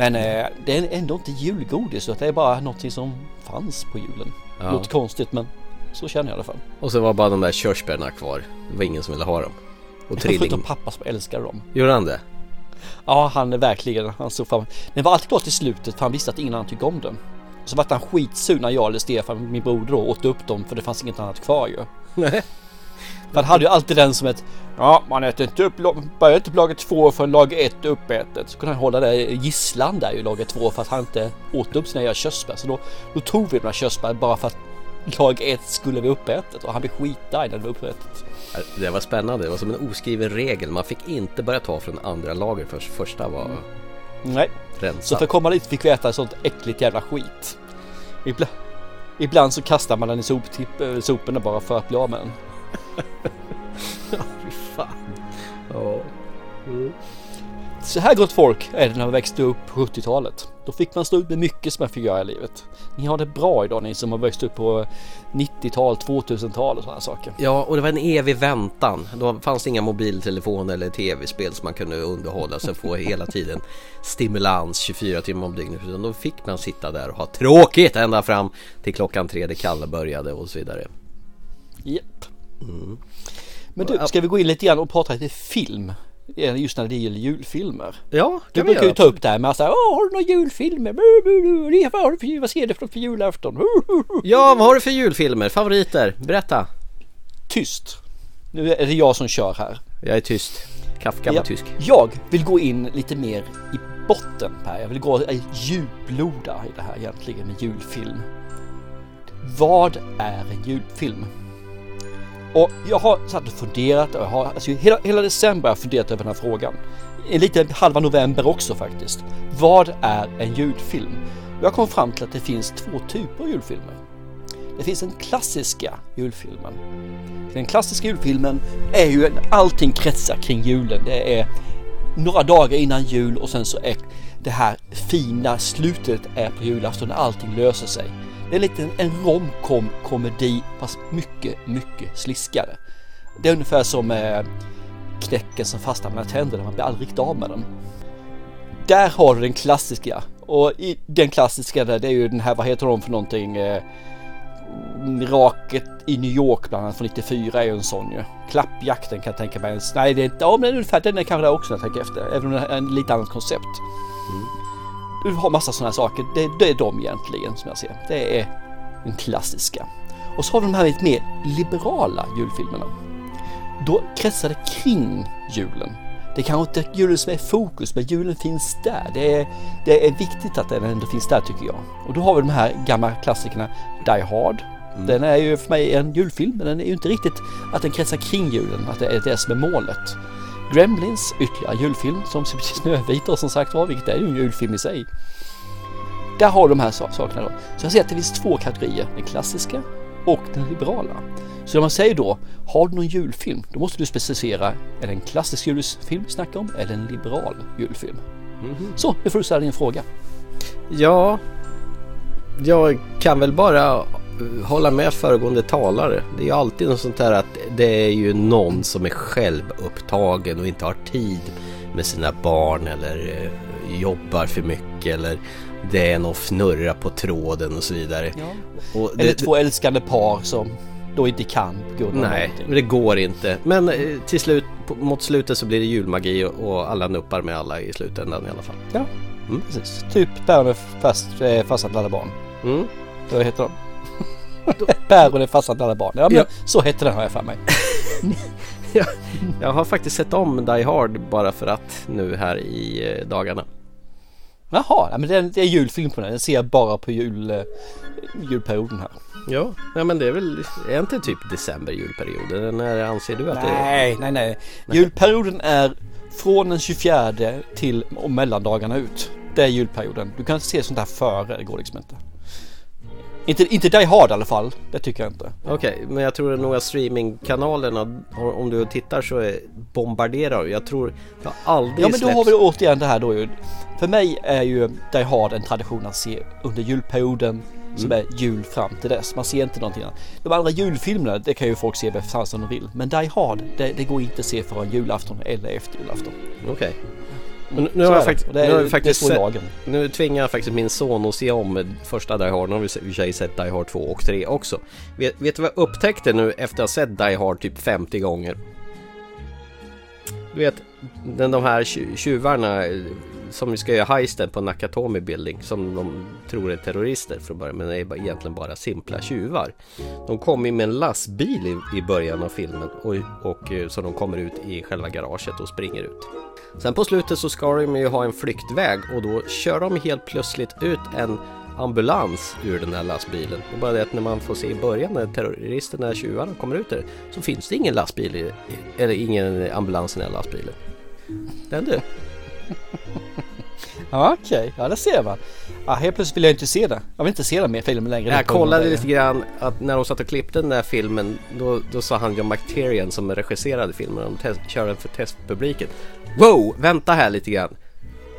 [SPEAKER 2] Men eh, det är ändå inte julgodis, utan det är bara någonting som fanns på julen.
[SPEAKER 1] Ja.
[SPEAKER 2] Låter konstigt, men så känner jag i alla fall.
[SPEAKER 1] Och så var bara de där körsbärna kvar. Det var ingen som ville ha dem. Och
[SPEAKER 2] Förutom
[SPEAKER 1] trilling.
[SPEAKER 2] pappa som älskade dem.
[SPEAKER 1] Gjorde han det?
[SPEAKER 2] Ja, han är verkligen, han såg fram Den var alltid klar till slutet för han visste att ingen annan tyckte om den. Så vart han skitsur när jag eller Stefan, min broder då, åt upp dem för det fanns inget annat kvar ju.
[SPEAKER 1] Nej.
[SPEAKER 2] Han hade ju alltid den som ett Ja, man äter inte upp, börjar inte på lager två förrän lager ett är uppätet. Så kunde han hålla det gisslan där i lager två för att han inte åt upp sina körsbär. Så då, då tog vi de här körsbär bara för att lager ett skulle bli uppätet och han blev skitarg när det var uppätet.
[SPEAKER 1] Det var spännande. Det var som en oskriven regel. Man fick inte börja ta från andra lager förrän första var
[SPEAKER 2] Nej, så
[SPEAKER 1] rensat.
[SPEAKER 2] för att komma dit fick vi äta sånt äckligt jävla skit. Ibland, ibland så kastar man den i soptipp, äh, soporna bara för att bli av med den.
[SPEAKER 1] Fy fan. Ja.
[SPEAKER 2] Så här gott folk är det när man växte upp på 70-talet. Då fick man stå ut med mycket som man fick göra i livet. Ni har det bra idag ni som har växt upp på 90-tal, 2000-tal och sådana saker.
[SPEAKER 1] Ja, och det var en evig väntan. Då fanns det inga mobiltelefoner eller tv-spel som man kunde underhålla sig och få hela tiden stimulans 24 timmar om dygnet. Utan då fick man sitta där och ha tråkigt ända fram till klockan tre det kalla började och så vidare.
[SPEAKER 2] Japp. Men du, ska vi gå in lite grann och prata lite film? Just när det gäller julfilmer.
[SPEAKER 1] Ja,
[SPEAKER 2] Du brukar ju ta upp det här med att säga Åh, har du några julfilmer? Vad, har du för, vad ser du för julafton?
[SPEAKER 1] Ja, vad har du för julfilmer? Favoriter? Berätta.
[SPEAKER 2] Tyst. Nu är det jag som kör här.
[SPEAKER 1] Jag är tyst. Kafka var tysk.
[SPEAKER 2] Jag vill gå in lite mer i botten här. Jag vill gå djuploda i det här egentligen med julfilm. Vad är en julfilm? Och jag har satt och funderat och jag har, alltså hela, hela december har jag funderat över den här frågan. Lite halva november också faktiskt. Vad är en julfilm? Jag kom fram till att det finns två typer av julfilmer. Det finns den klassiska julfilmen. Den klassiska julfilmen är ju en, allting kretsar kring julen. Det är några dagar innan jul och sen så är det här fina slutet är på julafton när allting löser sig. Det är lite en, romcom komedi fast mycket, mycket sliskare. Det är ungefär som eh, knäcken som fastnar mellan tänderna, man blir aldrig riktigt av med den. Där har du den klassiska och i den klassiska där det är ju den här, vad heter de för någonting? Eh, Miraket i New York bland annat från 94 är ju en sån ju. Klappjakten kan jag tänka mig. Nej, det är inte, ja men ungefär den är kanske där också när jag tänker efter. Även om det är en lite annat koncept. Mm. Du har massa sådana här saker. Det, det är de egentligen som jag ser. Det är den klassiska. Och så har vi de här lite mer liberala julfilmerna. Då kretsar det kring julen. Det är kanske inte julen som är fokus, men julen finns där. Det är, det är viktigt att den ändå finns där tycker jag. Och då har vi de här gamla klassikerna Die Hard. Den är ju för mig en julfilm, men den är ju inte riktigt att den kretsar kring julen, att det är det som är målet. Gremlins, ytterligare julfilm som ser precis Snövita som sagt var, vilket är ju en julfilm i sig. Där har de här sa- sakerna då. Så jag ser att det finns två kategorier, den klassiska och den liberala. Så om man säger då, har du någon julfilm? Då måste du specificera, är det en klassisk julfilm vi snackar om eller en liberal julfilm? Så, nu får du ställa din fråga.
[SPEAKER 1] Ja, jag kan väl bara hålla med föregående talare. Det är ju alltid något sånt där att det är ju någon som är självupptagen och inte har tid med sina barn eller eh, jobbar för mycket eller det är någon fnurra på tråden och så vidare.
[SPEAKER 2] Ja.
[SPEAKER 1] Och
[SPEAKER 2] Eller två älskande par som då inte kan på grund av
[SPEAKER 1] Nej,
[SPEAKER 2] någonting.
[SPEAKER 1] det går inte. Men eh, till slut, mot slutet så blir det julmagi och- alla nuppar med alla i slutändan i alla fall.
[SPEAKER 2] Ja,
[SPEAKER 1] Mm.
[SPEAKER 2] precis. Typ Päron är fast, eh, fastsatt alla barn.
[SPEAKER 1] Mm.
[SPEAKER 2] Vad heter de? Päron är fastsatt alla barn. Ja, men
[SPEAKER 1] Ja.
[SPEAKER 2] så hette den har jag för mig.
[SPEAKER 1] Jag har faktiskt sett om Die Hard bara för att nu här i eh, dagarna.
[SPEAKER 2] Jaha, nej, men det är, det är julfilm på den. Den ser jag bara på jul, eh, julperioden här.
[SPEAKER 1] Ja, ja men det är väl, är inte typ december julperioden? När anser du att det är?
[SPEAKER 2] Nej, nej, nej. Julperioden är från den 24 till och mellandagarna ut. Det det är julperioden. Du kan inte se sånt här före, det går liksom inte. Inte, inte Die Hard i alla fall, det tycker jag inte.
[SPEAKER 1] Okej, men jag tror att några streamingkanalerna, om du tittar så är, bombarderar Jag tror, jag har aldrig
[SPEAKER 2] Ja men då
[SPEAKER 1] släppts-
[SPEAKER 2] har vi återigen det här då ju. För mig är ju Die Hard en tradition att se under julperioden som är jul fram till dess. Man ser inte någonting annat. De andra julfilmerna, det kan ju folk se vem fan som de vill. Men Die Hard, det, det går inte att se förrän julafton eller efter julafton.
[SPEAKER 1] Okej. Men nu har jag faktiskt,
[SPEAKER 2] det är-
[SPEAKER 1] nu har jag faktiskt sett, nu tvingar jag faktiskt min son att se om första Die Hard. Nu har vi i och för sig sett Die Hard 2 och 3 också. Vet, vet du vad jag upptäckte nu efter att ha sett Die Hard typ 50 gånger? Du vet, den, de här tju- tjuvarna som ska göra heisten på Nakatomi Building som de tror är terrorister från början men det är egentligen bara simpla tjuvar. De kommer ju med en lastbil i, i början av filmen och, och eh, så de kommer ut i själva garaget och springer ut. Sen på slutet så ska de ju ha en flyktväg och då kör de helt plötsligt ut en ambulans ur den här lastbilen. Det är bara det att när man får se i början när terroristerna, tjuvarna kommer ut där så finns det ingen lastbil i, eller ingen ambulans i den här lastbilen. Den du.
[SPEAKER 2] Ja, Okej, ja det ser man. Ja, helt plötsligt vill jag inte se det. Jag vill inte se den mer filmen längre.
[SPEAKER 1] Jag kollade lite grann att när de satt och klippte den där filmen då, då sa han John McTiernan som regisserade filmen och test, körde den för testpubliken. Wow, vänta här lite grann.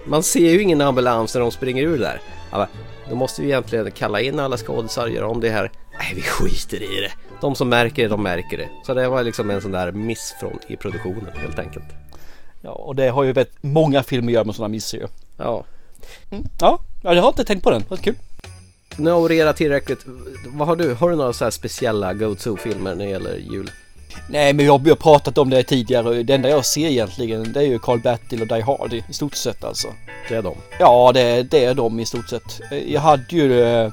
[SPEAKER 1] Man ser ju ingen ambulans när de springer ur där. Bara, då måste vi egentligen kalla in alla skådisar och göra om det här. Nej, vi skiter i det. De som märker det, de märker det. Så det var liksom en sån där miss från, i produktionen helt enkelt.
[SPEAKER 2] Ja, och det har ju vet, många filmer göra med sådana missar ju.
[SPEAKER 1] Ja,
[SPEAKER 2] Ja, ja, jag har inte tänkt på den. Vad kul.
[SPEAKER 1] nu har orerat tillräckligt. Vad har du? Har du några så här speciella go-to-filmer när det gäller jul?
[SPEAKER 2] Nej, men jag vi har pratat om det tidigare. Det enda jag ser egentligen det är ju Carl Bertil och Die Hard i stort sett alltså.
[SPEAKER 1] Det är de.
[SPEAKER 2] Ja, det, det är de i stort sett. Jag hade ju eh,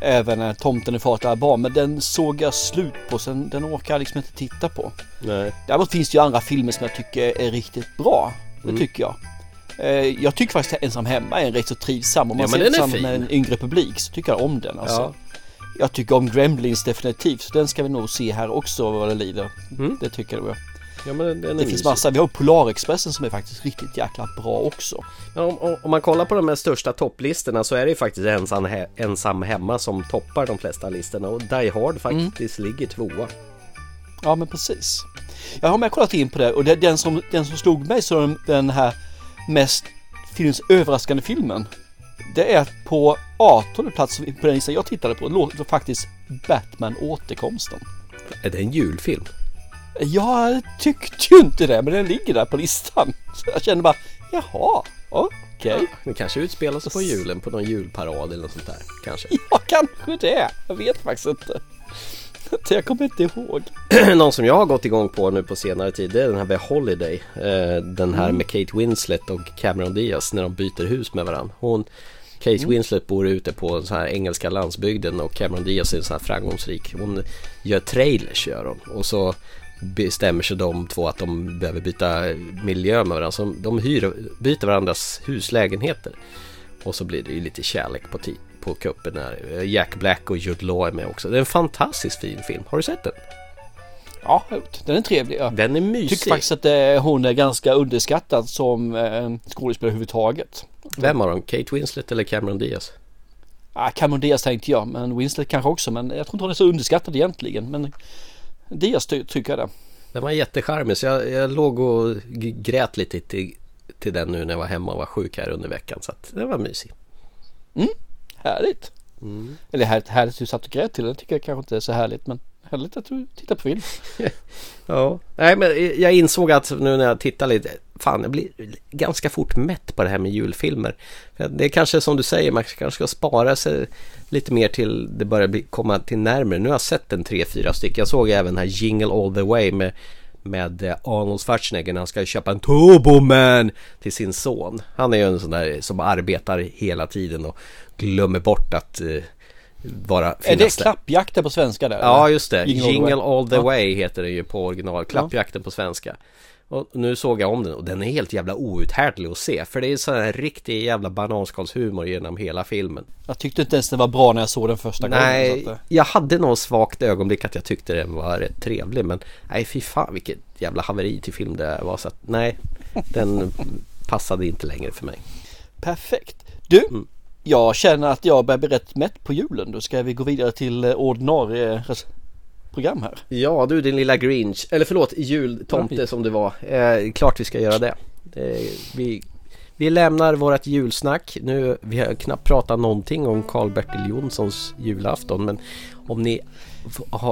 [SPEAKER 2] även eh, Tomten är farta barn, men den såg jag slut på sen den orkar jag liksom inte titta på.
[SPEAKER 1] Nej.
[SPEAKER 2] Däremot finns det ju andra filmer som jag tycker är riktigt bra. Det
[SPEAKER 1] Mm.
[SPEAKER 2] tycker jag. Eh, Jag tycker faktiskt att Ensam Hemma är en rätt så trivsam. Om man
[SPEAKER 1] Ja,
[SPEAKER 2] ser
[SPEAKER 1] den
[SPEAKER 2] tillsammans med en yngre publik så tycker jag om den. Alltså.
[SPEAKER 1] Ja.
[SPEAKER 2] Jag tycker om Gremlins definitivt. Så den ska vi nog se här också vad det lider.
[SPEAKER 1] Mm.
[SPEAKER 2] Det tycker jag.
[SPEAKER 1] Ja, men den, den
[SPEAKER 2] Det finns massa. Vi har Polarexpressen som är faktiskt riktigt jäkla bra också.
[SPEAKER 1] Men om, om, man kollar på de här största topplistorna så är det ju faktiskt ensam, he, ensam hemma som toppar de flesta listorna och Die Hard faktiskt ligger tvåa.
[SPEAKER 2] Ja men precis. Jag har med kollat in på det och det, den, som, den som slog mig som den här mest filmens överraskande filmen. Det är på 18 plats på den listan jag tittade på låter faktiskt Batman återkomsten.
[SPEAKER 1] Är det en julfilm?
[SPEAKER 2] Jag tyckte ju inte det men den ligger där på listan. Så jag kände bara jaha, okej.
[SPEAKER 1] Den kanske utspelar sig på julen på någon julparad eller något sånt där kanske.
[SPEAKER 2] Ja kanske det. Jag vet faktiskt inte. Jag kommer inte ihåg.
[SPEAKER 1] någon som jag har gått igång på nu på senare tid det är den här The Holiday. Eh, den här med Kate Winslet och Cameron Diaz när de byter hus med varandra. Hon, Kate Winslet bor ute på den så här engelska landsbygden och Cameron Diaz är så här framgångsrik. Hon gör trailers gör hon. Och så bestämmer sig de två att de behöver byta miljö med varandra. Så de hyr, byter varandras huslägenheter. Och så blir det ju lite kärlek på, på kuppen här. Jack Black och Jude Law är med också. Det är en fantastiskt fin film. Har du sett den?
[SPEAKER 2] Ja, den är trevlig. Ja.
[SPEAKER 1] Den är mysig.
[SPEAKER 2] tycker faktiskt att eh, hon är ganska underskattad som eh, skådespelare överhuvudtaget.
[SPEAKER 1] Vem av dem? Kate Winslet eller Cameron Diaz?
[SPEAKER 2] Ah, Cameron Diaz tänkte jag, men Winslet kanske också. Men jag tror inte hon är så underskattad egentligen. Men Diaz ty- tycker jag det.
[SPEAKER 1] Den var jättecharmig så jag, jag låg och grät lite till, till den nu när jag var hemma och var sjuk här under veckan. Så att den var mysig.
[SPEAKER 2] Härligt. Eller härligt, härligt du satt och grät till den tycker jag kanske inte är så härligt. Men härligt att du tittar på film.
[SPEAKER 1] Ja. Nej men jag insåg att nu när jag tittar lite. Fan jag blir ganska fort mätt på det här med julfilmer. Det är kanske som du säger man kanske ska spara sig lite mer till det börjar bli, komma till närmare. Nu har jag sett en tre, fyra stycken. Jag såg även här Jingle All The Way med med eh, Arnold Schwarzenegger när han ska köpa en Turboman till sin son. Han är ju en sån där som arbetar hela tiden och glömmer bort att eh, vara
[SPEAKER 2] Är det klappjakten på svenska där?
[SPEAKER 1] Ja just det,
[SPEAKER 2] Jingle All the Way.
[SPEAKER 1] Heter den ju på original, Klappjakten på svenska. Och nu såg jag om den och den är helt jävla outhärdlig att se för det är sån här riktig jävla bananskalshumor genom hela filmen.
[SPEAKER 2] Jag tyckte inte ens den var bra när jag såg den första gången.
[SPEAKER 1] Nej,
[SPEAKER 2] att,
[SPEAKER 1] jag hade något svagt ögonblick att jag tyckte den var rätt trevlig men nej fy fan vilket jävla haveri till film det var så att nej, den passade inte längre för mig.
[SPEAKER 2] Perfekt. Du,
[SPEAKER 1] Mm.
[SPEAKER 2] jag känner att jag börjar bli rätt mätt på julen. Då ska vi gå vidare till eh, ordinarie program här.
[SPEAKER 1] Ja du din lilla Grinch, eller förlåt jultomte som du var. Eh, klart vi ska göra det. det vi, vi lämnar vårat julsnack. Nu, vi har knappt pratat någonting om Karl-Bertil Jonssons julafton men om ni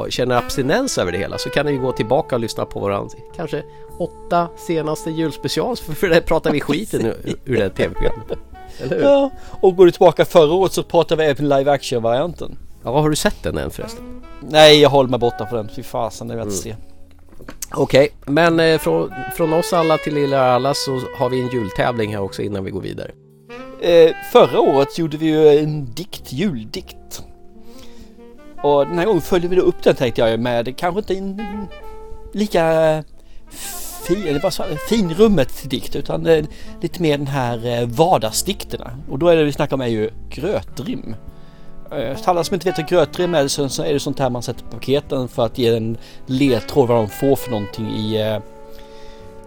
[SPEAKER 1] känner abstinens över det hela så kan ni gå tillbaka och lyssna på våran kanske åtta senaste julspecial för, det pratar vi skiten ur, ur det tv-programmet. Eller hur?
[SPEAKER 2] Ja, och går du tillbaka förra året så pratade vi även live action varianten.
[SPEAKER 1] Ja, har du sett den än förresten?
[SPEAKER 2] Nej, jag håller mig borta på den. Fy fasen, det vill jag inte se.
[SPEAKER 1] Okej, men eh, från, från oss alla till lilla alla så har vi en jultävling här också innan vi går vidare.
[SPEAKER 2] Eh, förra året gjorde vi ju en dikt, juldikt. Och den här gången följer vi då upp den tänkte jag med kanske inte en lika fin, eller vad sa finrummet dikt utan eh, lite mer den här eh, vardagsdikterna. Och då är det vi snackar om är ju grötrim. Eh, För alla som inte vet vad grötrim är så, så är det sånt här man sätter på paketen för att ge en ledtråd vad de får för någonting i eh,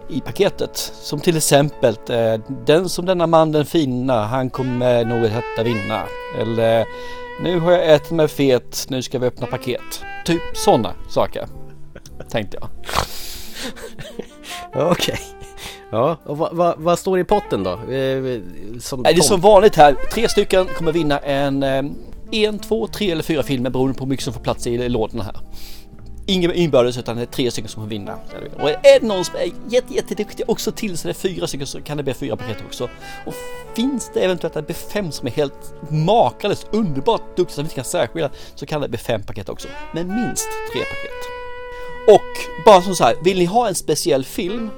[SPEAKER 2] i paketet. Som till exempel eh, den som denna man den fina han kommer nog att detta vinna. Eller nu har jag ätit mig fet, nu ska vi öppna paket. Typ sådana saker. Tänkte jag.
[SPEAKER 1] Ja, Okej. Ja, och vad, vad, vad står i potten då? Eh, Som
[SPEAKER 2] det är som vanligt här. Tre stycken kommer vinna en, en, två, tre eller fyra filmer beroende på hur mycket som får plats i lådorna här. Ingen inbördes utan det är tre stycken som får vinna. Och är det någon som är jätte, jätteduktig också till så det är fyra stycken så kan det bli fyra paket också. Och finns det eventuellt att det blir fem som är helt makalöst underbart duktiga som vi inte kan särskilja så kan det bli fem paket också. Men minst tre paket. Och bara som så här, vill ni ha en speciell film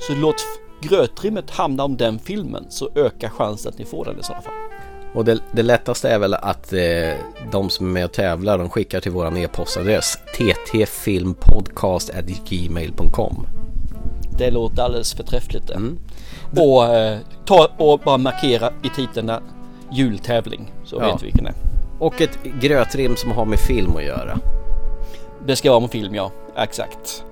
[SPEAKER 2] så låt grötrimmet hamna om den filmen så ökar chansen att ni får den i sådana fall.
[SPEAKER 1] Och det, det lättaste är väl att eh, de som är med och tävlar de skickar till våran e-postadress ttfilmpodcast.gmail.com
[SPEAKER 2] Det låter alldeles förträffligt.
[SPEAKER 1] Mm.
[SPEAKER 2] Och eh, ta och bara markera i titeln jultävling så
[SPEAKER 1] Ja.
[SPEAKER 2] vet vi vilken det är.
[SPEAKER 1] Och ett grötrim som har med film att göra.
[SPEAKER 2] Det ska vara en film ja, exakt.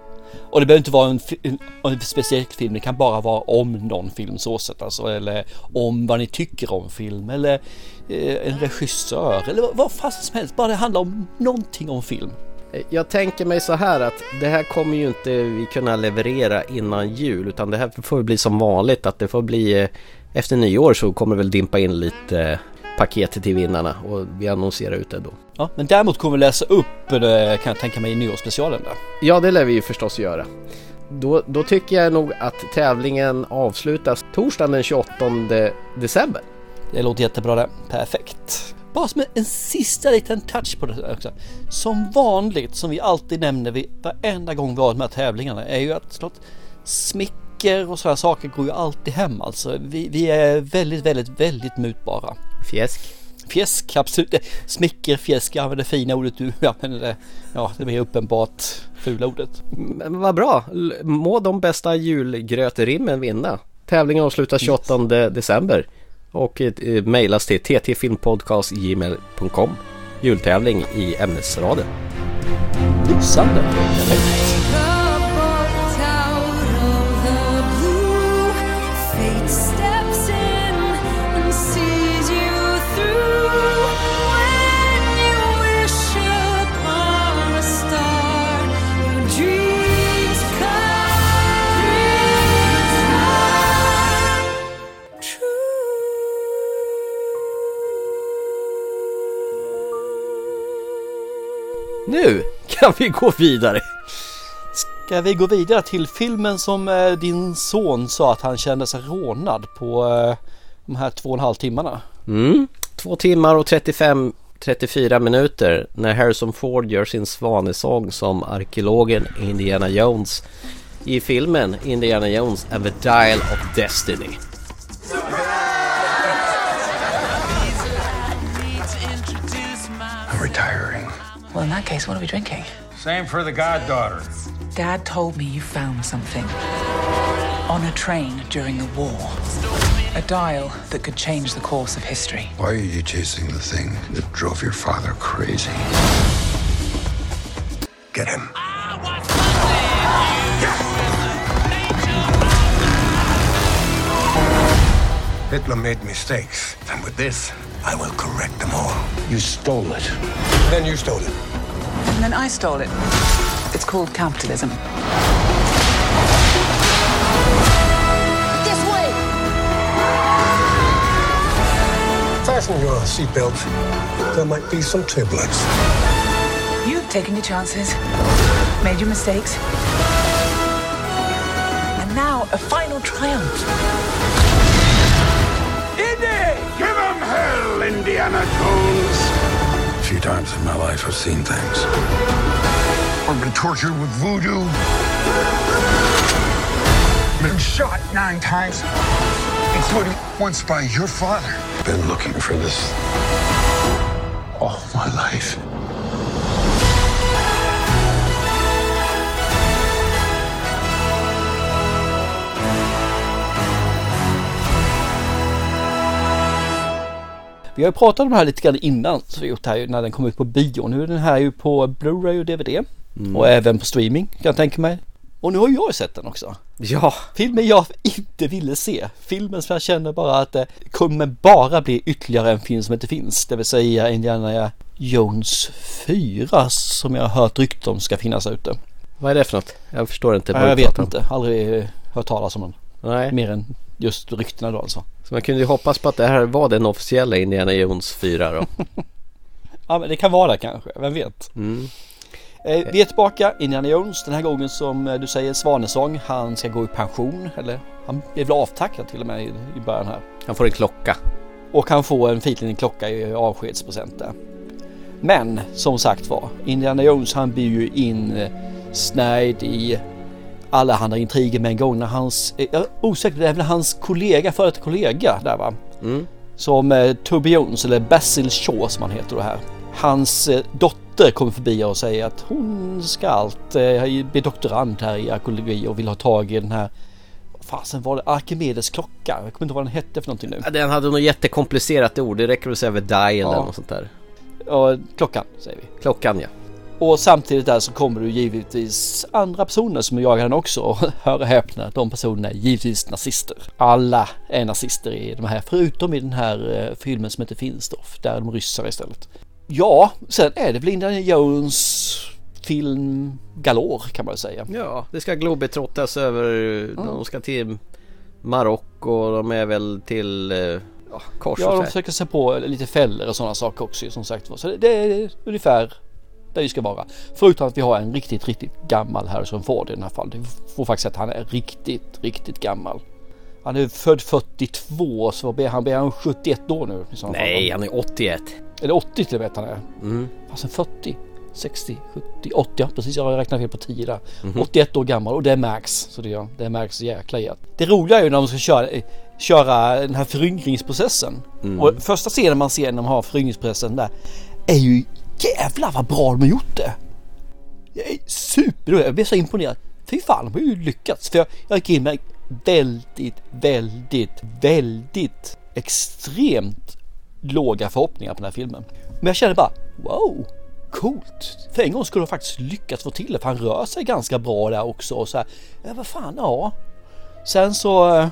[SPEAKER 2] Och det behöver inte vara en, en, en speciell film, det kan bara vara om någon film så sett alltså. Eller om vad ni tycker om film eller eh, en regissör eller vad, vad som helst. Bara det handlar om någonting om film.
[SPEAKER 1] Eh, jag tänker mig så här att det här kommer ju inte vi kunna leverera innan jul utan det här får bli som vanligt att det får bli eh, efter nyår så kommer det väl dimpa in lite eh, paket till vinnarna och vi annonserar ut det då.
[SPEAKER 2] Ja, men däremot kommer vi läsa upp det kan jag tänka mig i nyårsspecialen där.
[SPEAKER 1] Ja, det lär vi ju förstås göra. Då, då tycker jag nog att tävlingen avslutas torsdagen den 28 december.
[SPEAKER 2] Det låter jättebra det. Perfekt. Bara som en, sista liten touch på det också. Som vanligt, som vi alltid nämner vid varenda gång vi har de här tävlingarna, är ju att slott, smicker och sådana saker går ju alltid hem alltså. Vi, vi är väldigt, väldigt, väldigt mutbara.
[SPEAKER 1] Fjäsk.
[SPEAKER 2] Fjäsk, absolut. Det- Smicker, fjäsk, jag använder fina ordet du använder det. Ja, det blir uppenbart fula ordet.
[SPEAKER 1] Men vad bra. Må de bästa julgrötrimmen vinna. Tävlingen avslutas 28 december och eh, mejlas till ttfilmpodcast.gmail.com Jultävling i ämnesraden.
[SPEAKER 2] Lysande.
[SPEAKER 4] Fate
[SPEAKER 1] Nu kan vi gå vidare.
[SPEAKER 2] Ska vi gå vidare till filmen som eh, din son sa att han kände sig rånad på eh, de här två och en halv timmarna?
[SPEAKER 1] Mm. Två timmar och 35 34 minuter när Harrison Ford gör sin svanesång som arkeologen Indiana Jones i filmen Indiana Jones and the Dial of Destiny.
[SPEAKER 5] Well, in that case, what are we drinking?
[SPEAKER 6] Same for the goddaughter.
[SPEAKER 5] Dad told me you found something on a train during the war. A dial that could change the course of history.
[SPEAKER 7] Why are you chasing the thing that drove your father crazy? Get him. Hitler made mistakes. And with this, I will correct them all.
[SPEAKER 3] You stole it.
[SPEAKER 7] Then you stole it.
[SPEAKER 5] And then I stole it. It's called capitalism.
[SPEAKER 4] This way!
[SPEAKER 7] Fasten your seatbelts. There might be some turbulence.
[SPEAKER 5] You've taken your chances, made your mistakes. And now a final triumph.
[SPEAKER 3] Give hell, Indiana Jones!
[SPEAKER 7] A few times in my life, I've seen things. I've been tortured with voodoo. Been shot nine times, including once by your father. Been looking for this all my life.
[SPEAKER 2] Vi har ju pratat om det här lite grann innan så vi har gjort här ju när den kom ut på bio. Nu är den här ju på Blu-ray och DVD. Och även på streaming kan jag tänka mig. Och nu har ju jag sett den också.
[SPEAKER 1] Ja,
[SPEAKER 2] Filmen jag inte ville se. Filmen som jag känner bara att det kommer bara bli ytterligare en film som inte finns. Det vill säga Indiana Jones 4 som jag har hört rykten om ska finnas ute.
[SPEAKER 1] vad är det för något? Jag förstår inte.
[SPEAKER 2] jag vet inte, aldrig hört talas om den.
[SPEAKER 1] Nej,
[SPEAKER 2] Mer än just ryktena då alltså.
[SPEAKER 1] Så man kunde ju hoppas på att det här var den officiella Indiana Jones 4 då.
[SPEAKER 2] Ja men det kan vara det kanske, vem vet.
[SPEAKER 1] Mm.
[SPEAKER 2] Eh, vi är tillbaka, Indiana Jones, den här gången som eh, du säger Svanesång. Han ska gå i pension, eller han är väl avtackad till och med i, i början här.
[SPEAKER 1] Han får en klocka.
[SPEAKER 2] Och kan få en fin liten klocka i avskedspresent där. Men som sagt var, Indiana Jones han blir ju insnärjd i alla andra intriger med en gång när hans, eh, jag är osäker, det är väl hans kollega, före detta kollega där va?
[SPEAKER 1] Mm.
[SPEAKER 2] Som eh, Toby Jones eller Basil Shaw som han heter då här. Hans eh, dotter kommer förbi och säger att hon ska allt eh, bli doktorand här i arkeologi och vill ha tag i den här fasen var det? Arkimedes klocka. Jag kommer inte ihåg vad den hette för någonting nu.
[SPEAKER 1] Ja, den hade nog jättekomplicerat ord. Det räcker väl att säga vid dial
[SPEAKER 2] Ja.
[SPEAKER 1] eller något sånt där.
[SPEAKER 2] Ja, klockan säger vi.
[SPEAKER 1] Klockan ja.
[SPEAKER 2] Och samtidigt där så kommer du givetvis andra personer som jagar den också och hör och häpna, de personerna är givetvis nazister. Alla är nazister i de här, förutom i den här eh, filmen som finns då, där är de ryssar istället. Ja, sen är det väl Indiana Jones film galore kan man säga.
[SPEAKER 1] Ja, det ska globetrottas över. De ska till Marocko och de är väl till eh, ja, kors
[SPEAKER 2] Ja, de försöker se på lite fällor och sådana saker också som sagt. Så det, det är ungefär där vi ska vara. Förutom att vi har en riktigt, riktigt gammal Harrison Ford i den här fallet. Vi får faktiskt säga att han är riktigt, riktigt gammal. Han är född 42 så blir han, blir han 71 år nu
[SPEAKER 1] Nej, han är 81.
[SPEAKER 2] Eller 80 till och med han är.
[SPEAKER 1] Mm.
[SPEAKER 2] Fast 40, 60, 70, 80. Ja, precis. Jag räknat fel på 10 där.
[SPEAKER 1] Mhm.
[SPEAKER 2] 81 år gammal och det är Max. Så det, är- det är Max jäkla i att. Det roliga är ju när de ska köra, köra den här föryngringsprocessen.
[SPEAKER 1] Mm.
[SPEAKER 2] Och första scenen man ser när de har föryngringsprocessen där är ju jävlar vad bra de har gjort det. Jag är super, jag blir så imponerad. Fy fan, de har ju lyckats. För jag, jag gick in med väldigt, väldigt, väldigt extremt låga förhoppningar på den här filmen. Men jag kände bara wow, coolt. För en gång skulle de faktiskt lyckats få till det för han rör sig ganska bra där också. Och så här, ja vad fan, ja. Sen så, eh,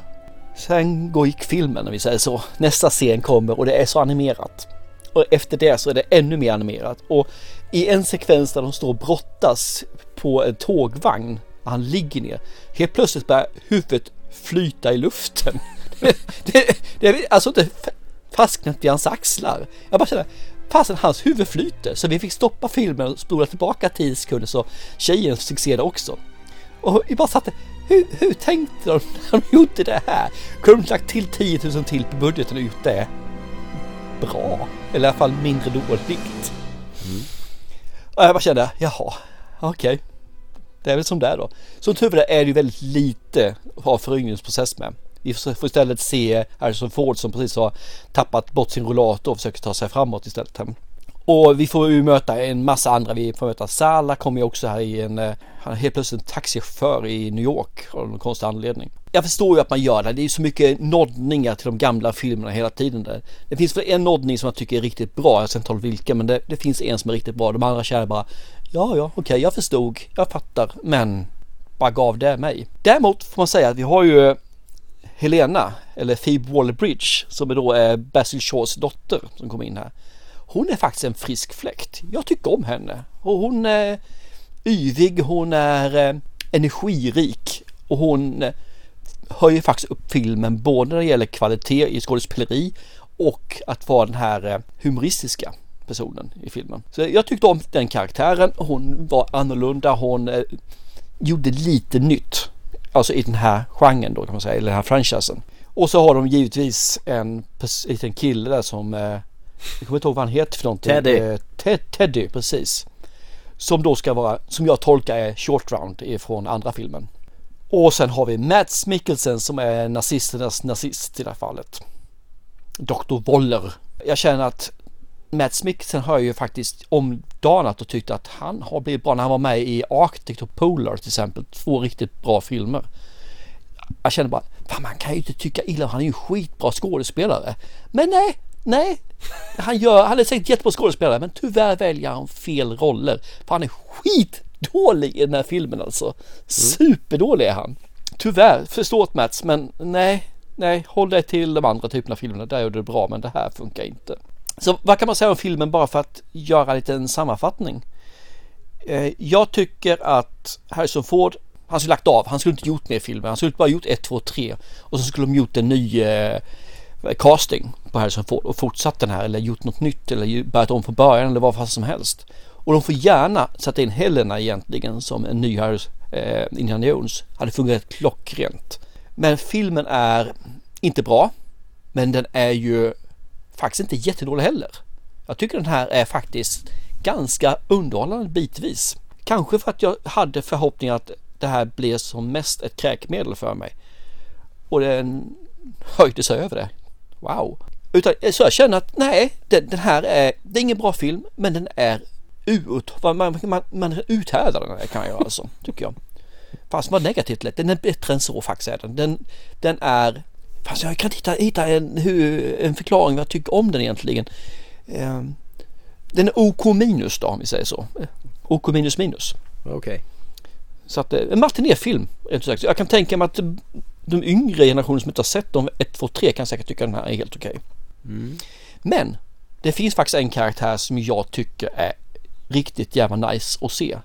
[SPEAKER 2] sen går gick filmen om vi säger så. Nästa scen kommer och det är så animerat. Och efter det så är det ännu mer animerat. Och i en sekvens där de står och brottas på en tågvagn, han ligger ner. Helt plötsligt börjar huvudet flyta i luften. det, det, det är alltså inte fastnat vid hans axlar. Jag bara känner, fasen hans huvud flyter. Så vi fick stoppa filmen och spola tillbaka 10 sekunder så tjejen fick se det också. Och vi bara satte, hur, hur tänkte de när de gjorde det här? Kunde de lagt till 10 000 till på budgeten och gjort det bra? Eller i alla fall mindre dåligt. Och jag bara kände, jaha, okej. Det är väl som det är då. Som tur är är det ju väldigt lite av föryngringsprocess med. Vi får får istället se Harrison Ford som precis har tappat bort sin rollator och försöker ta sig framåt istället. Och vi får ju möta en massa andra. Vi får möta Sala kommer ju också här i en, eh, han är helt plötsligt en taxichaufför i New York av någon konstig anledning. Jag förstår ju att man gör det. Det är ju så mycket noddningar till de gamla filmerna hela tiden där. Det finns väl en noddning som jag tycker är riktigt bra. Jag ska inte tala vilken men det, det finns en som är riktigt bra. De andra känner bara ja, ja, okej, jag förstod, jag fattar, men vad gav det mig? Däremot får man säga att vi har ju eh, Helena, eller Phoebe Waller-Bridge, som är då är Basil Shaws dotter som kommer in här. Hon är faktiskt en frisk fläkt. Jag tycker om henne. Och hon är yvig, hon är eh, energirik och hon eh, höjer faktiskt upp filmen både när det gäller kvalitet i skådespeleri och att vara den här humoristiska personen i filmen. Så jag tyckte om den karaktären. Hon var annorlunda. Hon gjorde lite nytt. Alltså i den här genren då kan man säga, eller den här franchisen. Och så har de givetvis en liten kille där som, eh, jag kommer inte ihåg vad han heter för någonting.
[SPEAKER 1] Teddy.
[SPEAKER 2] Eh, Ted, Teddy, precis. Som då ska vara, som jag tolkar är short round ifrån andra filmen. Och sen har vi Mads Mikkelsen som är nazisternas nazist i det här fallet. Dr. Woller. Jag känner att Mads Mikkelsen har ju faktiskt omdanat och tyckt att han har blivit bra när han var med i Arctic och Polar till exempel. Två riktigt bra filmer. Jag känner bara, fan man kan ju inte tycka illa om han är ju en skitbra skådespelare. Men nej, nej. Han, gör, han är säkert jättebra skådespelare men tyvärr väljer han fel roller. För han är skitdålig i den här filmen alltså. Superdålig är han. Tyvärr, förståt Mats men nej, nej, håll dig till de andra typerna av filmerna. Där är det bra men det här funkar inte. Så vad kan man säga om filmen bara för att göra en liten sammanfattning? Eh, Jag tycker att Harrison Ford, han skulle lagt av, han skulle inte gjort mer filmer, han skulle bara gjort 1, 2, 3 och så skulle de gjort en ny casting på Harrison Ford och fortsatt den här eller gjort något nytt eller börjat om från början eller vad fan som helst. Och de får gärna sätta in Helena egentligen som en ny Harris, eh, Indiana Jones. Hade fungerat klockrent. Men filmen är inte bra. Men den är ju faktiskt inte jättedålig heller. Jag tycker den här är faktiskt ganska underhållande bitvis. Kanske för att jag hade förhoppningar att det här blir som mest ett kräkmedel för mig. Och den höjde sig över det. Wow! Utan, så jag känner att nej, den, den här är, det är ingen bra film men den är ut, man, man, man, uthärdar den här kan jag alltså, tycker jag. Fast vad negativt lätt, den är bättre än så faktiskt är den. Den, den är, fast jag kan inte hitta, hitta en, hur, en förklaring vad jag tycker om den egentligen. Eh, den är OK minus då om vi säger så. Eh, OK minus minus.
[SPEAKER 1] Okej.
[SPEAKER 2] Så att eh, en matinéfilm rent sagt. Jag kan tänka mig att de yngre generationer som inte har sett dem 1, 2, 3 kan säkert tycka den här är helt okej. Men det finns faktiskt en karaktär som jag tycker är riktigt jävla nice att se.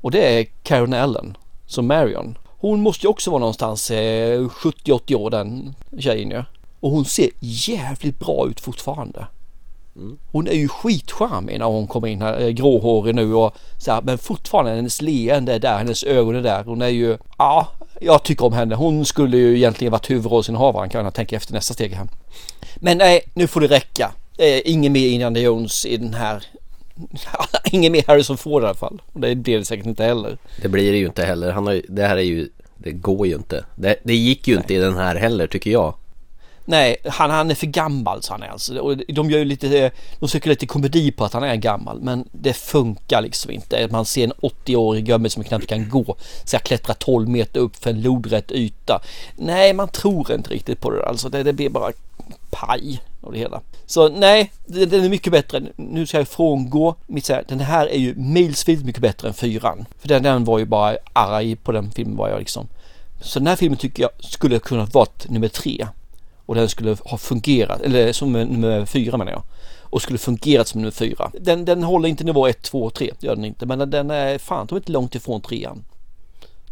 [SPEAKER 2] Och det är Karen Allen som Marion. Hon måste ju också vara någonstans eh, 70-80 år den tjejen ju. Och hon ser jävligt bra ut fortfarande. Hon är ju skitcharmig när hon kommer in här, eh, gråhårig nu och så här, men fortfarande hennes leende är där, hennes ögon är där. Hon är ju, ja, jag tycker om henne. Hon skulle ju egentligen varit huvudrollsinnehavaren kan jag tänka efter nästa steg här. Men nej, nu får det räcka. Eh, ingen mer Indiana Jones i den här. ingen mer Harrison Ford i alla fall. Det blir det säkert inte heller.
[SPEAKER 1] Det blir det ju inte heller. Han har det här är ju, det går ju inte. Det, det gick ju inte i den här heller tycker jag.
[SPEAKER 2] Nej, han, han är för gammal så han är alltså. Och de gör ju lite, eh, de söker lite komedi på att han är gammal. Men det funkar liksom inte. Man ser en 80-årig gubbe som knappt kan gå. Ska klättra 12 meter upp för en lodrätt yta. Nej, man tror inte riktigt på det. Alltså det, det blir bara paj av det hela. Så nej, den är mycket bättre. Nu ska jag frångå mitt säga. Den här är ju milsvitt mycket bättre än fyran. För den, den var ju bara arg på den filmen var jag liksom. Så den här filmen tycker jag skulle kunna varit nummer tre. Och den skulle ha fungerat, eller som nummer fyra menar jag. Och skulle fungerat som nummer fyra. Den, den håller inte nivå 1, 2 och 3, gör den inte. Men den är fan de är inte långt ifrån trean.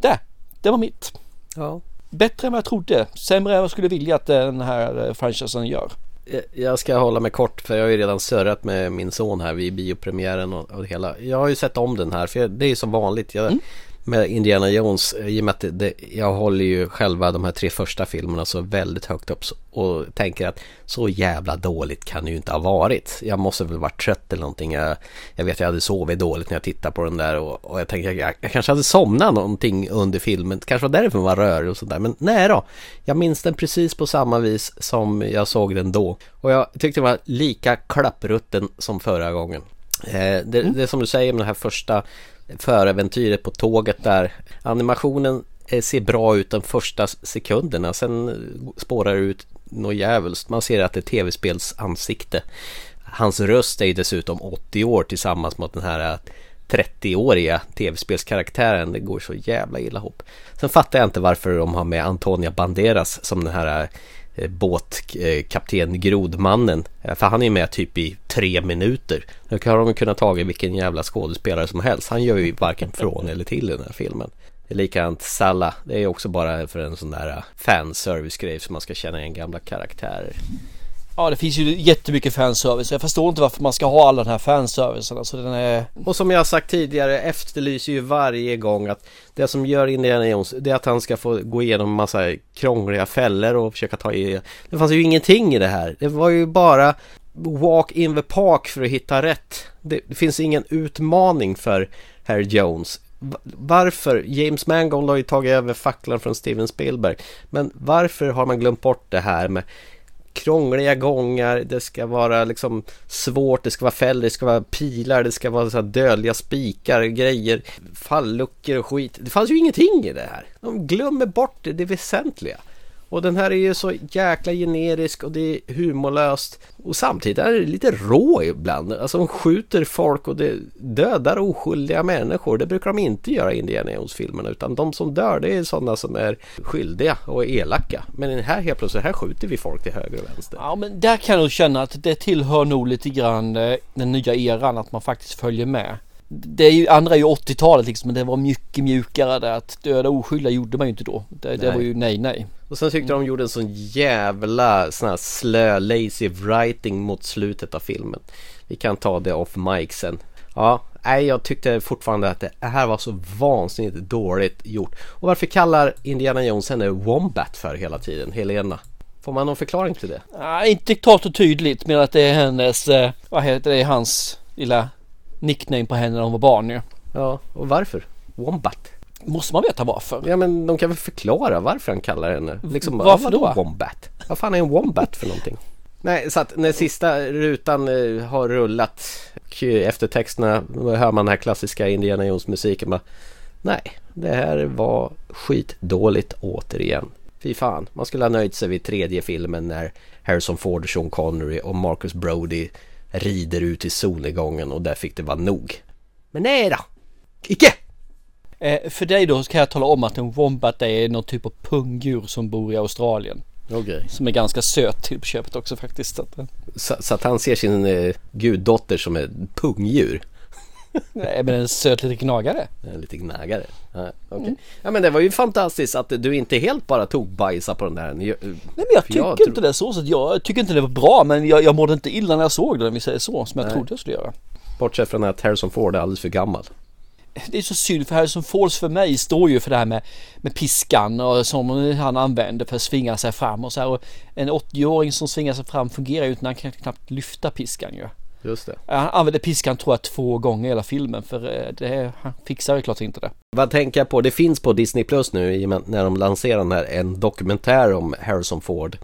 [SPEAKER 2] Där, det var mitt.
[SPEAKER 1] Ja.
[SPEAKER 2] Bättre än vad jag trodde. Sämre än vad jag skulle vilja att den här eh, franchisen gör.
[SPEAKER 1] Jag ska hålla mig kort för jag har ju redan surrat med min son här vid biopremiären och, och det hela. Jag har ju sett om den här för jag, det är ju som vanligt. Jag, Med Indiana Jones, i och med att det, det, jag håller ju själva de här tre första filmerna så väldigt högt upp och tänker att så jävla dåligt kan det ju inte ha varit. Jag måste väl varit trött eller någonting. Jag, jag vet jag hade sovit dåligt när jag tittade på den där och, och jag tänkte jag, jag kanske hade somnat någonting under filmen. Kanske var därför man var rörig och sådär. Men nej då. Jag minns den precis på samma vis som jag såg den då. Och jag tyckte den var lika klapprutten som förra gången. Eh, det, det är som du säger med det här första föräventyret på tåget där. Animationen eh, ser bra ut de första sekunderna. Sen eh, spårar det ut något djävulskt. Man ser att det är tv-spels ansikte. Hans röst är ju dessutom 80 år tillsammans med den här eh, 30-åriga tv-spelskaraktären. Det går så jävla illa ihop. Sen fattar jag inte varför de har med Antonia Banderas som den här Eh, båtkapten eh, Grodmannen. Eh, för han är med typ i tre minuter. Nu har de kunnat tagit vilken jävla skådespelare som helst. Han gör ju varken från eller till i den här filmen. Det är likadant Salla. Det är också bara för en sån där fanservice-grej som man ska känna igen gamla karaktärer.
[SPEAKER 2] Ja det finns ju jättemycket fanservice. Jag förstår inte varför man ska ha all den här fanservicen. Alltså den är...
[SPEAKER 1] Och som jag har sagt tidigare efterlyser ju varje gång att det som gör Indiana Jones det är att han ska få gå igenom massa krångliga fällor och försöka ta i Det fanns ju ingenting i det här. Det var ju bara walk in the park för att hitta rätt. Det, det finns ingen utmaning för Herr Jones. Varför? James Mangold har ju tagit över facklan från Steven Spielberg. Men varför har man glömt bort det här med krångliga gångar, det ska vara liksom svårt, det ska vara fällor, det ska vara pilar, det ska vara så här dödliga spikar, grejer, falluckor och skit. Det fanns ju ingenting i det här. De glömmer bort det, det väsentliga. Och den här är ju så jäkla generisk och det är humorlöst. Och samtidigt är det lite rå ibland. Alltså de skjuter folk och det dödar oskyldiga människor. Det brukar de inte göra i Indiana Jones-filmerna. Utan de som dör det är sådana som är skyldiga och elaka. Men den här helt plötsligt, här skjuter vi folk till höger och vänster.
[SPEAKER 2] Ja men där kan jag nog känna att det tillhör nog lite grann eh, den nya eran att man faktiskt följer med. Det är ju, andra är ju 80-talet liksom men det var mycket mjukare där att döda oskyldiga gjorde man ju inte då. Det, det var ju nej nej.
[SPEAKER 1] Och sen tyckte de gjorde en sån jävla sån här slö, lazy writing mot slutet av filmen. Vi kan ta det off mic sen. Ja, nej jag tyckte fortfarande att det här var så vansinnigt dåligt gjort. Och varför kallar Indiana Jones henne Wombat för hela tiden, Helena? Får man någon förklaring till det?
[SPEAKER 2] Nej, inte klart och tydligt men att det är hennes, eh, vad heter det, hans lilla nickname på henne när hon var barn ju.
[SPEAKER 1] Ja, och varför? Wombat?
[SPEAKER 2] Måste man veta varför?
[SPEAKER 1] Ja men de kan väl förklara varför han kallar henne liksom,
[SPEAKER 2] Varför
[SPEAKER 1] ja,
[SPEAKER 2] då?
[SPEAKER 1] Wombat? Vad fan är en Wombat för någonting? Nej, så att när sista rutan eh, har rullat och eftertexterna, då hör man den här klassiska Indiana Jones musiken bara Nej, det här var skitdåligt återigen. Fy fan, man skulle ha nöjt sig vid tredje filmen när Harrison Ford, Sean Connery och Marcus Brody rider ut i solnedgången och där fick det vara nog. Men nej då! Icke!
[SPEAKER 2] Eh, för dig då kan jag tala om att en wombat är någon typ av pungdjur som bor i Australien.
[SPEAKER 1] Okej.
[SPEAKER 2] Som är ganska söt till köpet också faktiskt. Eh,
[SPEAKER 1] Så, så att han ser sin eh, guddotter som ett pungdjur.
[SPEAKER 2] Nej men en söt liten gnagare.
[SPEAKER 1] En liten gnagare. Ja, okej. ja men det var ju fantastiskt att du inte helt bara tog bajsa på den där. Ni-
[SPEAKER 2] Nej men jag tycker
[SPEAKER 1] jag
[SPEAKER 2] inte det så. så att jag tycker inte det var bra men jag, jag mådde inte illa när jag såg det om vi säger så. Som jag
[SPEAKER 1] Nej.
[SPEAKER 2] trodde jag skulle göra.
[SPEAKER 1] Bortsett från att Harrison Ford är alldeles för gammal.
[SPEAKER 2] Det är så synd för Harrison Fords för mig står ju för det här med, med piskan och som han använder för att svinga sig fram och så här. Och en 80-åring som svingar sig fram fungerar ju inte när han kan knappt lyfta piskan ju.
[SPEAKER 1] Just det.
[SPEAKER 2] Han använder piskan tror jag två gånger i hela filmen för eh, det, han fixar ju klart inte det.
[SPEAKER 1] Vad tänker jag på? Det finns på Disney Plus nu i och med när de lanserar den här en dokumentär om Harrison Ford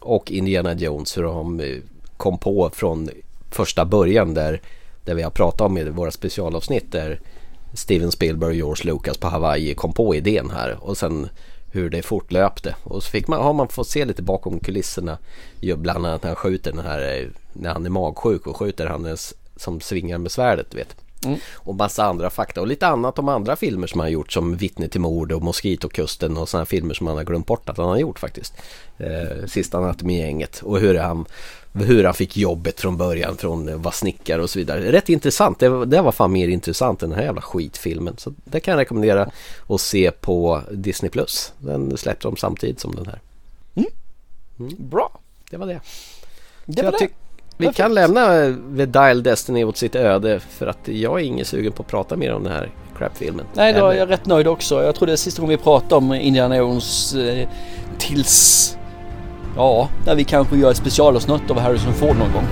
[SPEAKER 1] och Indiana Jones hur de eh, kom på från första början där, där vi har pratat om i våra specialavsnitt där Steven Spielberg och George Lucas på Hawaii kom på idén här och sen hur det fortlöpte. Och så fick man, har man fått se lite bakom kulisserna ju bland annat när han skjuter den här eh, när han är magsjuk och skjuter han som svingar med svärdet vet. Och massa andra fakta. Och lite annat om andra filmer som han har gjort som Vittne till mord och Moskitokusten och sådana filmer som han har glömt bort att han har gjort faktiskt. Eh, Sista Anatomigänget och hur han, hur han fick jobbet från början från att vara snickare och så vidare. Rätt intressant, det, var- det var fan mer intressant än den här jävla skitfilmen. Så det kan jag rekommendera att se på Disney+. Plus. Den släppte de samtidigt som den här.
[SPEAKER 2] Bra.
[SPEAKER 1] Det var det.
[SPEAKER 2] Det var det.
[SPEAKER 1] vi kan lämna The Dial Destiny åt sitt öde för att jag är ingen sugen på att prata mer om den här crap-filmen.
[SPEAKER 2] Nej, då är jag rätt nöjd också. Jag tror det är sista gången vi pratar om Indiana Jones eh, tills... Ja, där vi kanske gör ett specialavsnitt av Harrison Ford någon gång.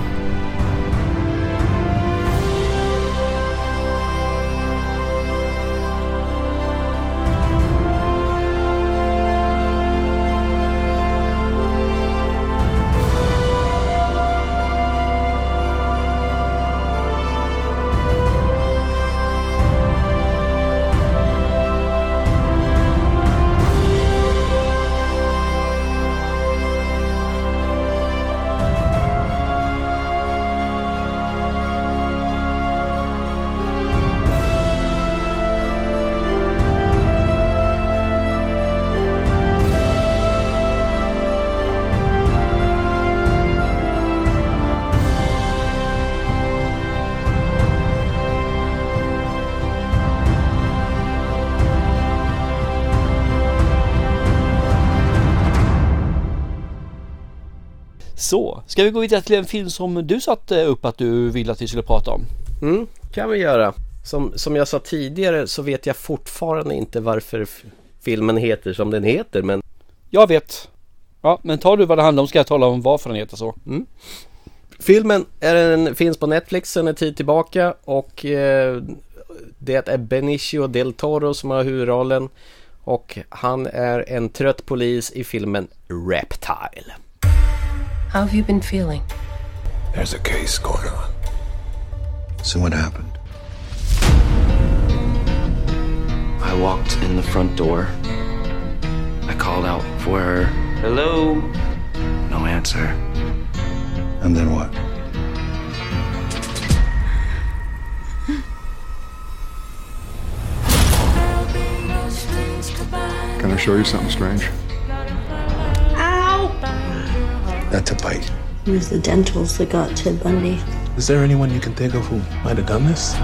[SPEAKER 2] Så, ska vi gå vidare till en film som du satte upp att du ville att vi skulle prata om?
[SPEAKER 1] Mm, kan vi göra. Som, som jag sa tidigare så vet jag fortfarande inte varför filmen heter som den heter men
[SPEAKER 2] Jag vet. Ja, men tar du vad det handlar om ska jag tala om varför den heter så.
[SPEAKER 1] Filmen är en, finns på Netflix sedan en tid tillbaka och eh, det är Benicio del Toro som har huvudrollen och han är en trött polis i filmen Reptile.
[SPEAKER 8] How have you been feeling?
[SPEAKER 7] There's a case going on. So what happened?
[SPEAKER 9] I walked in the front door. I called out for her. Hello? No answer.
[SPEAKER 7] And then what?
[SPEAKER 10] Can I show you something strange?
[SPEAKER 7] That's a bite.
[SPEAKER 8] It was the dentals that got Ted Bundy.
[SPEAKER 11] Is there anyone you can think of who might have done this?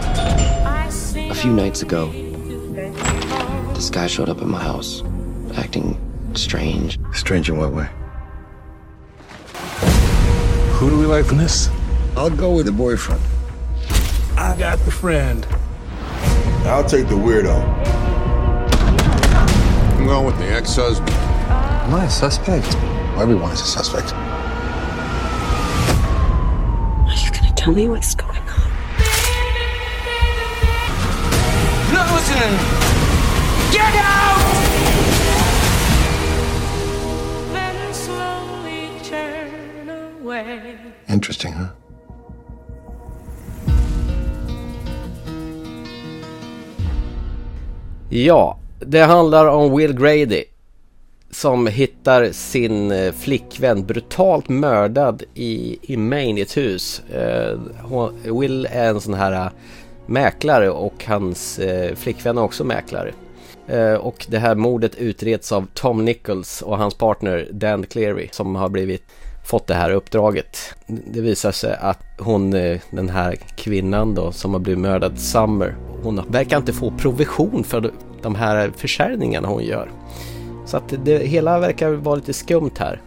[SPEAKER 9] A few nights ago, this guy showed up at my house, acting strange.
[SPEAKER 7] Strange in what way?
[SPEAKER 11] Who do we like from this?
[SPEAKER 7] I'll go with the boyfriend.
[SPEAKER 11] I got the friend.
[SPEAKER 10] I'll take the weirdo. I'm going with the ex-husband.
[SPEAKER 7] Am I a suspect? Everyone is a suspect.
[SPEAKER 8] Tell me what's going on?
[SPEAKER 9] Not listening! Get out!
[SPEAKER 7] Interesting, huh?
[SPEAKER 1] Ja, det handlar om Will Grady som hittar sin eh, flickvän brutalt mördad i, i Maine i ett hus. Eh, hon, Will är en sån här eh, mäklare och hans eh, flickvän är också mäklare. Eh, och det här mordet utreds av Tom Nichols och hans partner Dan Cleary som har blivit fått det här uppdraget. Det visar sig att hon, eh, den här kvinnan då som har blivit mördad, Summer, hon verkar inte få provision för de här försäljningarna hon gör. Så att det hela verkar vara lite skumt här.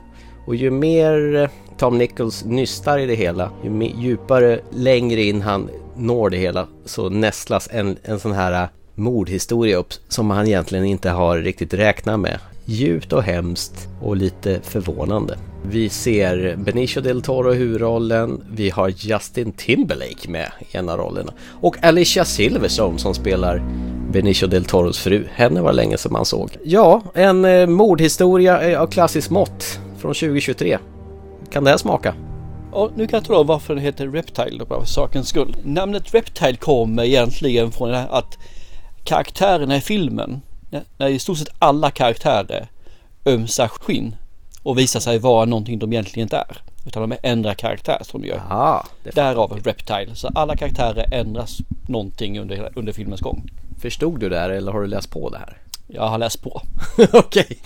[SPEAKER 1] Och ju mer eh, Tom Nichols nystar i det hela, ju djupare längre in han når det hela så nästlas en, en sån här eh, mordhistoria upp som han egentligen inte har riktigt räknat med. Djupt och hemskt och lite förvånande. Vi ser Benicio del Toro i huvudrollen, vi har Justin Timberlake med i en av rollerna och Alicia Silverstone som spelar Benicio del Toros fru. Henne var länge som man såg. Ja, en eh, mordhistoria eh, av klassiskt mått från 2023. Kan det här smaka?
[SPEAKER 2] Och nu kan jag tala om varför den heter Reptile då, bara för sakens skull. Namnet Reptile kommer egentligen från att karaktärerna i filmen, när- när i stort sett alla karaktärer ömsar skinn och visar sig vara någonting de egentligen inte är. Utan de ändrar karaktär som de gör.
[SPEAKER 1] Ah, det
[SPEAKER 2] Därav Reptile. Så alla karaktärer ändras någonting under, under filmens gång.
[SPEAKER 1] Förstod du det här eller har du läst på det här?
[SPEAKER 2] Jag har läst på.
[SPEAKER 1] Okej.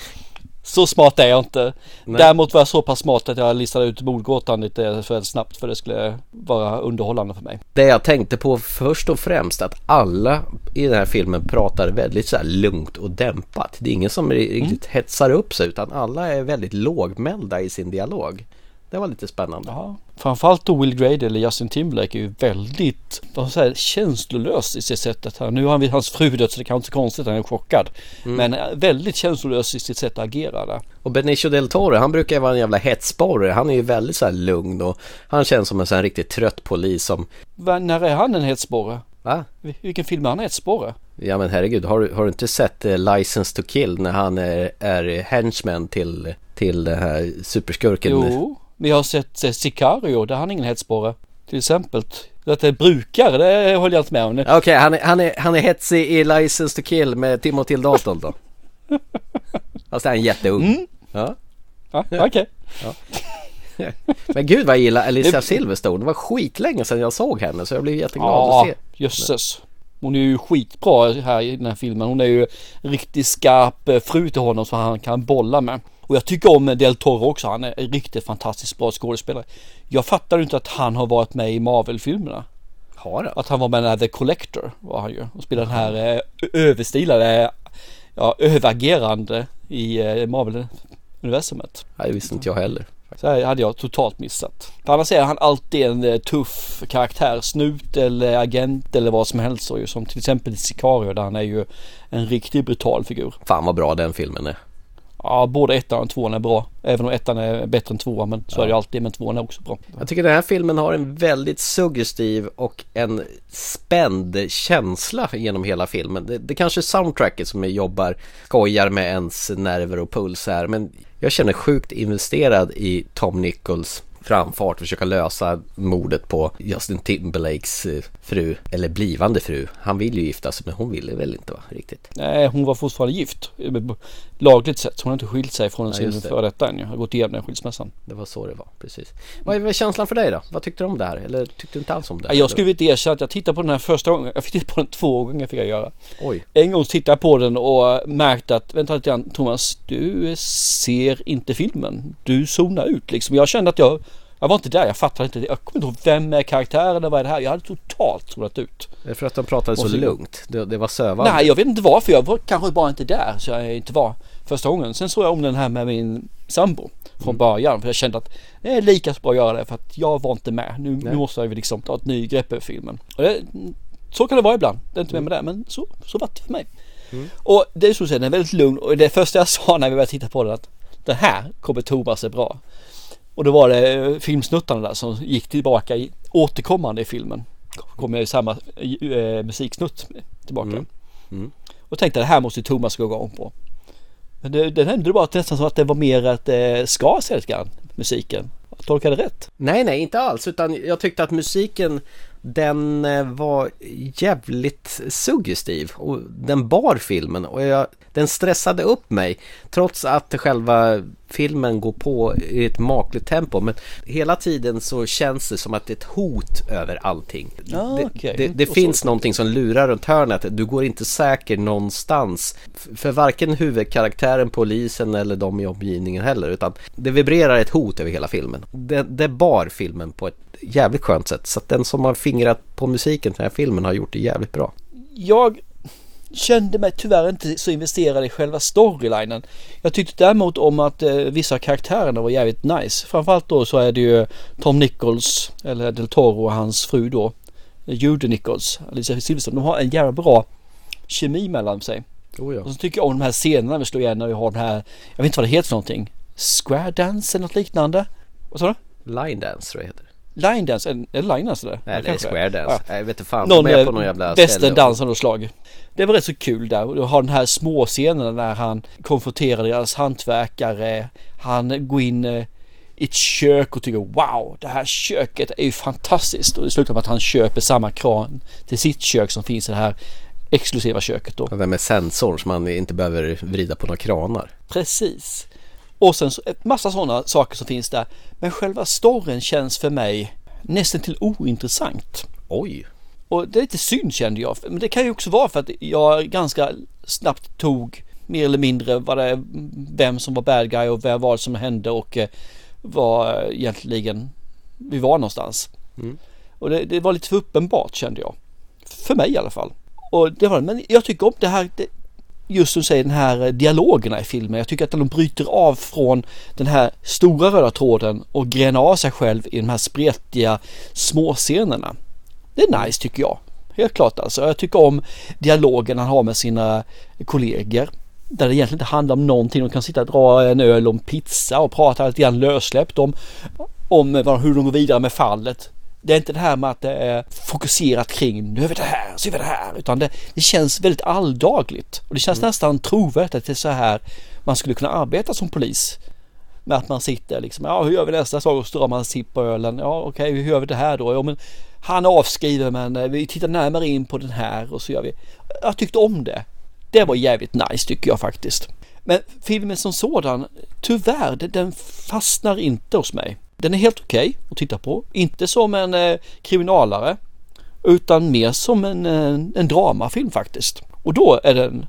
[SPEAKER 2] Så smart är jag inte.
[SPEAKER 1] Nej.
[SPEAKER 2] Däremot var jag så pass smart att jag listade ut mordgåtan lite för snabbt för det skulle vara underhållande för mig.
[SPEAKER 1] Det jag tänkte på först och främst att alla i den här filmen pratar väldigt så här lugnt och dämpat. Det är ingen som riktigt hetsar upp sig utan alla är väldigt lågmälda i sin dialog. Det var lite spännande.
[SPEAKER 2] Ja. Framförallt då Will Grady eller Justin Timberlake är ju väldigt vad säger, känslolös i sitt sätt att Nu har han hans fru dött så det kan inte så konstigt att han är chockad. Men eh, väldigt känslolös i sitt sätt att agera där.
[SPEAKER 1] Och Benicio del Toro, han brukar ju vara en jävla hetsborre. Han är ju väldigt så här lugn och han känns som en sån här riktigt trött polis som...
[SPEAKER 2] Va, när är han en hetsborre?
[SPEAKER 1] Va?
[SPEAKER 2] Vil- Vilken film är han hetsborre?
[SPEAKER 1] Ja men herregud, har du, har du inte sett eh, License to Kill när han är, är henchman till, till den här superskurken?
[SPEAKER 2] Jo, vi har sett eh, Sicario, där är han ingen hetsborre. Till exempel. Att det är brukare, det håller jag inte med om.
[SPEAKER 1] Okej, han, är, han, är, han är hetsig i License to Kill med Timothy Dalton då. Fast han är jätteung. Ja.
[SPEAKER 2] Ja, okej.
[SPEAKER 1] Men gud vad jag gillar Alicia Silverstone. Det var skitlänge sedan jag såg henne så jag blev jätteglad att
[SPEAKER 2] Ja,
[SPEAKER 1] se.
[SPEAKER 2] jösses. Hon är ju skitbra här i den här filmen. Hon är ju riktigt skarp eh, fru till honom som han kan bolla med. Och jag tycker om Del Toro också. Han är en riktigt fantastiskt bra skådespelare. Jag fattar inte att han har varit med i Marvel-filmerna.
[SPEAKER 1] Har han?
[SPEAKER 2] Att han var med i The Collector var han ju. Och spelade den här eh, överstilade, ja, överagerande i eh, Marvel-universumet.
[SPEAKER 1] Nej, det visste inte jag heller
[SPEAKER 2] Så här hade jag totalt missat. För annars är han alltid en eh, tuff karaktär. Snut eller agent eller vad som helst. Som till exempel i Sicario där han är ju en riktigt brutal figur.
[SPEAKER 1] Fan vad bra den filmen är.
[SPEAKER 2] Ja, både ettan och tvåan är bra. Även om ettan är bättre än tvåan. Men så är det ju alltid. Men tvåan är också bra.
[SPEAKER 1] Jag tycker den här filmen har en väldigt suggestiv och en spänd känsla genom hela filmen. Det, det kanske är soundtracket som jobbar, skojar med ens nerver och puls här. Men jag känner sjukt investerad i Tom Nichols framfart, försöka lösa mordet på Justin Timberlakes eh, fru, eller blivande fru. Han vill ju gifta sig men hon ville väl inte va, riktigt.
[SPEAKER 2] Nej, hon var fortfarande gift. Lagligt sett. Hon har inte skilt sig från sin före detta än. Jag har gått igenom den skilsmässan.
[SPEAKER 1] Det var så det var, precis. Vad är känslan för dig då? Vad tyckte du om det här? Eller tyckte du inte alls om det?
[SPEAKER 2] Ja, Jag skulle vilja erkänna att jag tittade på den här första gången. Jag fick titta på den två gånger fick jag göra.
[SPEAKER 1] Oj.
[SPEAKER 2] En gång tittade jag på den och märkte att vänta lite grann Thomas, du ser inte filmen. Du zonar ut liksom. Jag kände att jag jag var inte där, jag fattade inte. Jag kommer inte ihåg vem är karaktären, vad är det här? Jag hade totalt zonat ut.
[SPEAKER 1] Det är för att de pratade så,
[SPEAKER 2] Och så-
[SPEAKER 1] lugnt. Det, det var sövande.
[SPEAKER 2] Nej, jag vet inte varför. Jag var kanske bara inte där så jag inte var första gången. Sen såg jag om den här med min sambo från början. För jag kände att det är lika så bra att göra det för att jag var inte med. Nu, nu måste jag liksom ta ett ny grepp över filmen. Och det, så kan det vara ibland. Det är inte med mig där men så, så var det för mig. Och det är så att säga, den är väldigt lugn och det första jag sa när vi började titta på den att det här kommer Thomas är bra. Och då var det eh, filmsnuttarna där som gick tillbaka i, återkommande i filmen. Kommer ju samma eh, musiksnutt tillbaka. Och tänkte det här måste Thomas gå igång på. Men det, det hände bara att nästan som att det var mer att det ska sig lite grann, musiken. Jag tolkade rätt?
[SPEAKER 1] Nej, nej, inte alls. Utan jag tyckte att musiken den eh, var jävligt suggestiv och den bar filmen och jag, den stressade upp mig trots att själva filmen går på i ett makligt tempo men hela tiden så känns det som att det är ett hot över allting.
[SPEAKER 2] Ah,
[SPEAKER 1] det
[SPEAKER 2] okej.
[SPEAKER 1] det, det
[SPEAKER 2] Och så-
[SPEAKER 1] finns någonting som lurar runt hörnet, du går inte säker någonstans för varken huvudkaraktären, polisen eller de i omgivningen heller utan det vibrerar ett hot över hela filmen. Det, det bar filmen på ett jävligt skönt sätt så att den som har fingrat på musiken till den här filmen har gjort det jävligt bra.
[SPEAKER 2] Jag kände mig tyvärr inte så investerad i själva storylinen. Jag tyckte däremot om att eh, vissa karaktärerna var jävligt nice. Framförallt då så är det ju Tom Nichols, eller Del Toro och hans fru då, Judy Nichols, Alicia Silverstone. De har en jävla bra kemi mellan sig.
[SPEAKER 1] Oh ja.
[SPEAKER 2] Och så tycker jag om de här scenerna vi slår igen när vi har den här, jag vet inte vad det heter för någonting, square dance eller något liknande. Vad sa du?
[SPEAKER 1] Line dance tror jag heter.
[SPEAKER 2] Line dance, är det line dance det?
[SPEAKER 1] Nej, det är square dance.
[SPEAKER 2] Ja.
[SPEAKER 1] Jag vet inte fan.
[SPEAKER 2] Någon,
[SPEAKER 1] de är på någon jävla ställe.
[SPEAKER 2] västerndans av något slag. Det var rätt så kul där. Och du har den här små scenen när han konfronterar deras hantverkare. Han går in eh, i ett kök och tycker wow, det här köket är ju fantastiskt. Och det slutar med att han köper samma kran till sitt kök som finns i det här exklusiva köket då.
[SPEAKER 1] Det där med sensorn som man inte behöver vrida på några kranar.
[SPEAKER 2] Precis. Och sen så, en massa sådana saker som finns där. Men själva storyn känns för mig nästan till ointressant.
[SPEAKER 1] Oj.
[SPEAKER 2] Och det är lite synd kände jag. Men det kan ju också vara för att jag ganska snabbt tog mer eller mindre vad det, vem som var bad guy och vad vad som hände och eh, var egentligen vi var någonstans.
[SPEAKER 1] Mm.
[SPEAKER 2] Och det, det var lite för uppenbart kände jag. För mig i alla fall. Och det var Men jag tycker om det här det, just som du säger den här eh, dialogerna i filmen. Jag tycker att de bryter av från den här stora röda tråden och grenar av sig själv i de här spretiga småscenerna. Det är nice tycker jag. Helt klart alltså. Jag tycker om dialogen han har med sina kollegor. Där det egentligen inte handlar om någonting. De kan sitta och dra en öl om pizza och prata lite grann lössläppt om, om eh, hur de går vidare med fallet. Det är inte det här med att det är fokuserat kring nu är vi det här, så är vi det här. Utan det, det känns väldigt alldagligt. Och det känns nästan trovärdigt att det är så här man skulle kunna arbeta som polis. Med att man sitter liksom, ja hur gör vi nästa sak? Och så drar man sipp på ölen. Ja okej, hur gör vi det här då? Ja, men han är avskriven men eh, vi tittar närmare in på den här och så gör vi. Jag tyckte om det. Det var jävligt nice tycker jag faktiskt. Men filmen som sådan, tyvärr, den fastnar inte hos mig. Den är helt okej att titta på. Inte som en eh, kriminalare. Utan mer som en, en, en dramafilm faktiskt. Och då är den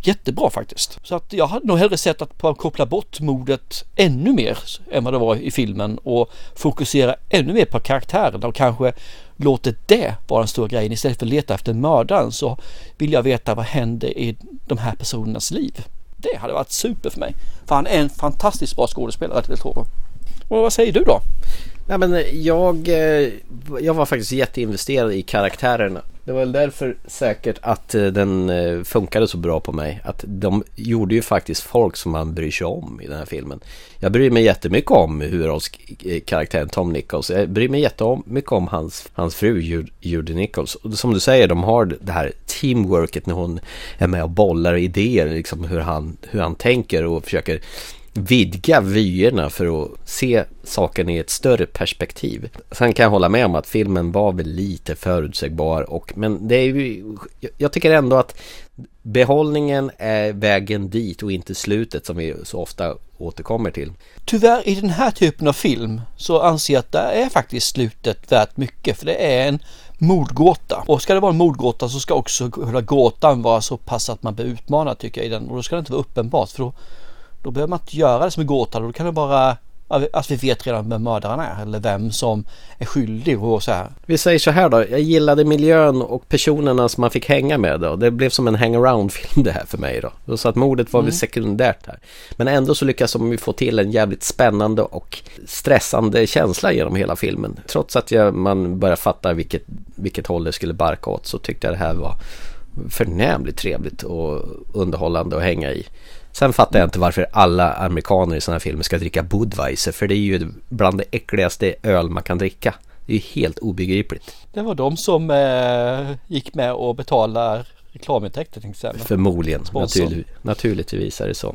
[SPEAKER 2] jättebra faktiskt. Så att jag hade nog hellre sett att koppla bort mordet ännu mer än vad det var i filmen och fokusera ännu mer på karaktärerna och kanske låtit det vara den stora grejen istället för att leta efter mördaren så vill jag veta vad händer i de här personernas liv. Det hade varit super för mig. För han är en fantastiskt bra skådespelare, Del Toro. Och vad säger du då?
[SPEAKER 1] Nej men jag, eh, jag var faktiskt jätteinvesterad i karaktärerna. Det var väl därför säkert att eh, den eh, funkade så bra på mig. Att de gjorde ju faktiskt folk som man bryr sig om i den här filmen. Jag bryr mig jättemycket om huvudrollskaraktären Tom Nichols. Jag bryr mig jättemycket om hans, hans fru Judy Nichols. Och som du säger, de har det här teamworket när hon är med och bollar idéer. Liksom hur han, hur han tänker och försöker vidga vyerna för att se saken i ett större perspektiv. Sen kan jag hålla med om att filmen var väl lite förutsägbar och men det är ju Jag tycker ändå att behållningen är vägen dit och inte slutet som vi så ofta återkommer till.
[SPEAKER 2] Tyvärr i den här typen av film så anser jag att det är faktiskt slutet värt mycket för det är en mordgåta. Och ska det vara en mordgåta så ska också hela gåtan vara så pass att man blir utmanad tycker jag i den och då ska det inte vara uppenbart för då, då behöver man inte göra det som en gåta då kan det bara att vi vet redan vem mördaren är eller vem som är skyldig och så här.
[SPEAKER 1] Vi säger så här då, jag gillade miljön och personerna som man fick hänga med då. Det blev som en hangaround-film det här för mig då. Så att mordet var väl sekundärt här. Men ändå så lyckas de få till en jävligt spännande och stressande känsla genom hela filmen. Trots att jag, man börjar fatta vilket, vilket håll det skulle barka åt så tyckte jag det här var förnämligt trevligt och underhållande att hänga i. Sen fattar jag inte varför alla amerikaner i sådana här filmer ska dricka Budweiser. För det är ju bland det äckligaste öl man kan dricka. Det är ju helt obegripligt.
[SPEAKER 2] Det var de som eh, gick med och betalade reklamintäkter till exempel.
[SPEAKER 1] Förmodligen.
[SPEAKER 2] Sponsor.
[SPEAKER 1] Naturlig, naturligtvis är det så.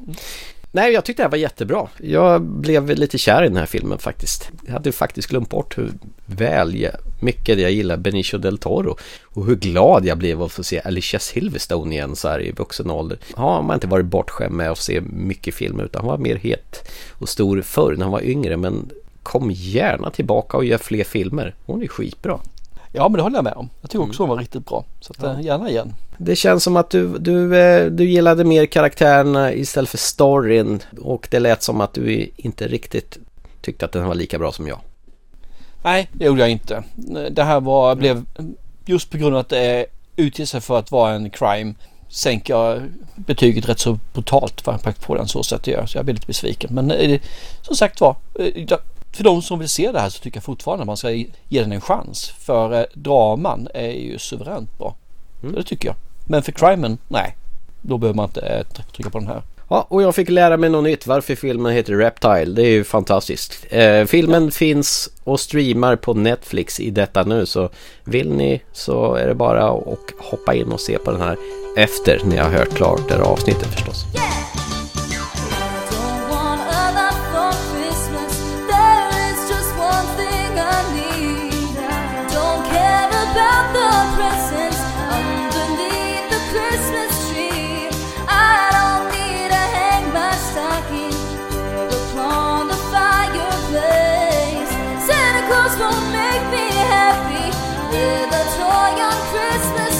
[SPEAKER 1] Nej, jag tyckte det här var jättebra. Jag blev lite kär i den här filmen faktiskt. Jag hade faktiskt glömt bort hur väl jag, mycket jag gillar Benicio del Toro. Och hur glad jag blev att få se Alicia Silverstone igen så här i vuxen ålder. Ja, man har inte varit bortskämd med att se mycket filmer utan han var mer het och stor förr när han var yngre. Men kom gärna tillbaka och gör fler filmer. Hon är skitbra.
[SPEAKER 2] Ja men det håller jag med om. Jag tycker också hon var riktigt bra. Så att, eh, gärna igen.
[SPEAKER 1] Det känns som att du, du, eh, du gillade mer karaktärerna istället för storyn och det lät som att du inte riktigt tyckte att den var lika bra som jag.
[SPEAKER 2] Nej, det gjorde jag inte. Det här var, blev just på grund av att det utger sig för att vara en crime sänker jag betyget rätt så brutalt på den så sätt jag gör. Så jag blir lite besviken. Men eh, som sagt var, för de som vill se det här så tycker jag fortfarande att man ska ge den en chans. För eh, draman är ju suveränt bra. Så det tycker jag. Men för crimen, nej. Då behöver man inte eh, trycka på den här.
[SPEAKER 1] Ja, och jag fick lära mig något nytt varför filmen heter Reptile. Det är ju fantastiskt. Eh, filmen finns och streamar på Netflix i detta nu så vill ni så är det bara att hoppa in och se på den här efter ni har hört klart det här avsnittet förstås.
[SPEAKER 4] Don't Won't make me happy with a toy on Christmas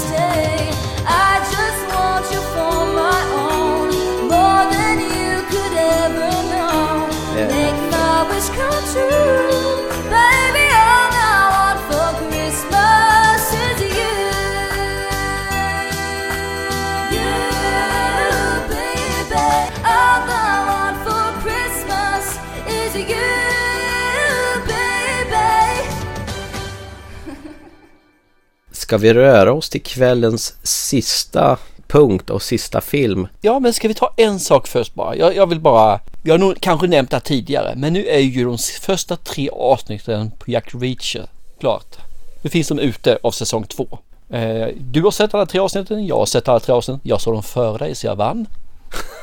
[SPEAKER 1] Ska vi röra oss till kvällens sista punkt och sista film?
[SPEAKER 2] Ja, men ska vi ta en sak först bara? Jag, jag vill bara, jag har nog kanske nämnt det tidigare, men nu är ju de första tre avsnitten på Jack Reacher klart. Nu finns de ute av säsong två. Eh, du har sett alla tre avsnitten, jag har sett alla tre avsnitten, jag såg dem före dig så jag vann.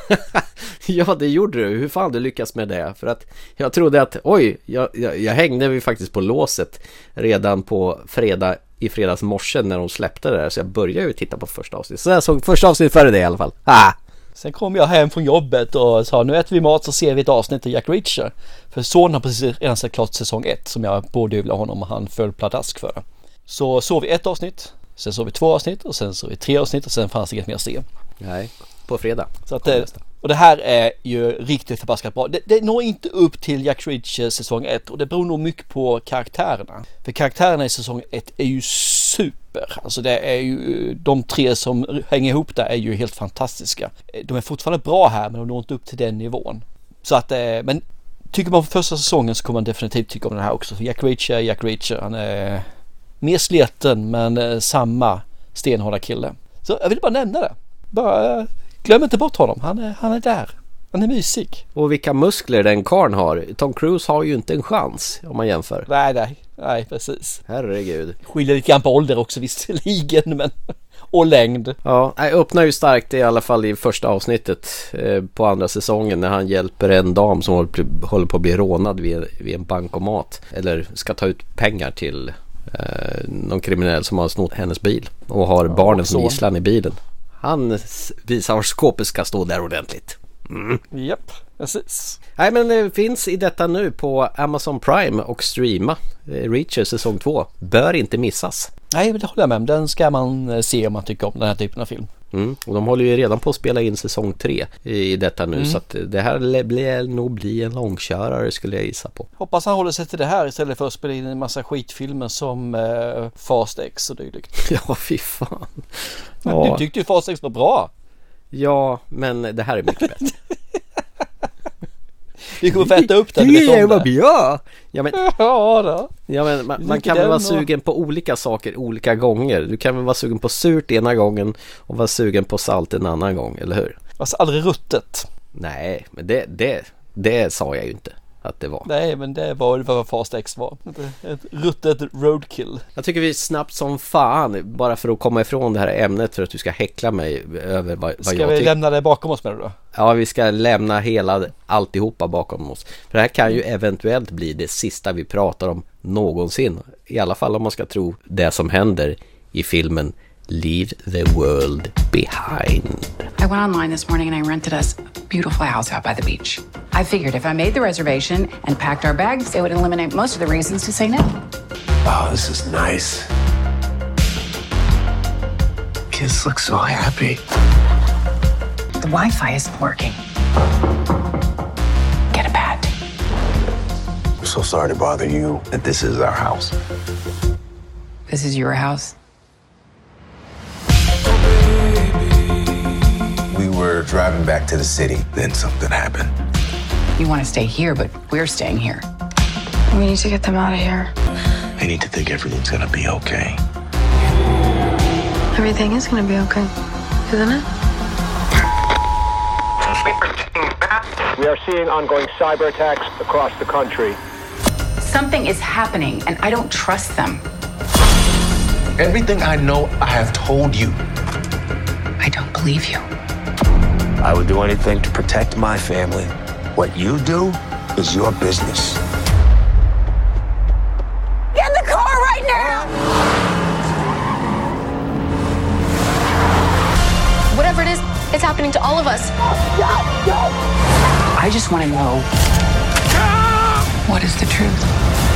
[SPEAKER 1] Ja, det gjorde du. Hur fan du lyckas med det? För att jag trodde att oj, jag, jag, jag hängde vi faktiskt på låset redan på fredag i fredags morse när de släppte det där. Så jag började ju titta på första avsnittet. Så jag såg första avsnittet före det i alla fall. Ah!
[SPEAKER 2] Sen kom jag hem från jobbet och sa nu äter vi mat så ser vi ett avsnitt av Jack Reacher. För sonen har precis redan sett klart säsong ett som jag borde honom och han föll pladask för. Så såg vi ett avsnitt, sen såg vi två avsnitt och sen såg vi tre avsnitt och sen fanns det inget mer att se.
[SPEAKER 1] Nej, på fredag.
[SPEAKER 2] Så att och det här är ju riktigt förbaskat bra. Det, det når inte upp till Jack Reacher säsong 1 och det beror nog mycket på karaktärerna. För karaktärerna i säsong 1 är ju super. Alltså det är ju de tre som hänger ihop där är ju helt fantastiska. De är fortfarande bra här men de når inte upp till den nivån. Så att, eh, men tycker man på första säsongen så kommer man definitivt tycka om den här också. För Jack Reacher är Jack Reacher. Han är mer sleten men eh, samma stenhårda kille. Så jag vill bara nämna det. Bara eh, glöm inte bort honom. Han är, han är där. Han är mysig.
[SPEAKER 1] Och vilka muskler den karln har. Tom Cruise har ju inte en chans om man jämför.
[SPEAKER 2] Nej, nej, nej precis.
[SPEAKER 1] Herregud.
[SPEAKER 2] Skiljer lite grann på ålder också visserligen men och längd.
[SPEAKER 1] Ja, jag öppnar ju starkt i alla fall i första avsnittet eh, på andra säsongen när han hjälper en dam som håller, på att bli rånad vid, vid en bankomat. Eller ska ta ut pengar till eh, någon kriminell som har snott hennes bil och har
[SPEAKER 2] Ja,
[SPEAKER 1] barnen som gisslan i bilen. Han visar var skåpet ska stå där ordentligt. Mm.
[SPEAKER 2] Japp, precis.
[SPEAKER 1] Nej men det finns i detta nu på Amazon Prime och streama. Eh, Reacher säsong 2. Bör inte missas.
[SPEAKER 2] Nej, det håller jag med om. Den ska man eh, se om man tycker om den här typen av film.
[SPEAKER 1] Mm. Och de håller ju redan på att spela in säsong 3 i detta nu
[SPEAKER 2] Mm.
[SPEAKER 1] så att det här lär bli, nog bli en långkörare skulle jag gissa på.
[SPEAKER 2] Hoppas han håller sig till det här istället för att spela in en massa skitfilmer som eh, Fast X och dylikt.
[SPEAKER 1] Ja fy fan. Ja.
[SPEAKER 2] Du tyckte ju Fast X var bra.
[SPEAKER 1] Ja men det här är mycket bättre.
[SPEAKER 2] Vi kommer få äta upp den.
[SPEAKER 1] Det är vad vi gör! Ja men,
[SPEAKER 2] Ja då.
[SPEAKER 1] ja, men man, man kan väl vara sugen på olika saker olika gånger. Du kan väl vara sugen på surt ena gången och vara sugen på salt en annan gång, eller hur?
[SPEAKER 2] Alltså aldrig ruttet.
[SPEAKER 1] Nej, men det, det, det sa jag ju inte att det var.
[SPEAKER 2] Nej, men det var vad Fast X var. Ett, ruttet roadkill.
[SPEAKER 1] Jag tycker vi snabbt som fan, bara för att komma ifrån det här ämnet för att du ska häckla mig över vad, vad
[SPEAKER 2] Ska
[SPEAKER 1] jag
[SPEAKER 2] vi
[SPEAKER 1] tycker.
[SPEAKER 2] lämna det bakom oss med det då?
[SPEAKER 1] Ja, vi ska lämna hela alltihopa bakom oss. För det här kan ju eventuellt bli det sista vi pratar om någonsin. I alla fall om man ska tro det som händer i filmen Leave the World Behind.
[SPEAKER 12] I went online this morning and I rented us a beautiful house out by the beach. I figured if I made the reservation and packed our bags, it would eliminate most of the reasons to say no.
[SPEAKER 3] Oh, this is nice. Kids look so happy.
[SPEAKER 12] The Wi Fi isn't working. Get a pad.
[SPEAKER 3] I'm so sorry to bother you, but this is our house.
[SPEAKER 12] This is your house.
[SPEAKER 3] Were driving back to the city, then something happened.
[SPEAKER 12] You want to stay here, but we're staying here.
[SPEAKER 8] We need to get them out of here.
[SPEAKER 3] I need to think everything's gonna be okay.
[SPEAKER 8] Everything is gonna be okay, isn't it?
[SPEAKER 13] We are seeing ongoing cyber attacks across the country.
[SPEAKER 12] Something is happening, and I don't trust them.
[SPEAKER 3] Everything I know, I have told you.
[SPEAKER 12] I don't believe you.
[SPEAKER 3] I would do anything to protect my family. What you do is your business.
[SPEAKER 4] Get in the car right now!
[SPEAKER 14] Whatever it is, it's happening to all of us.
[SPEAKER 12] I just want to know what is the truth?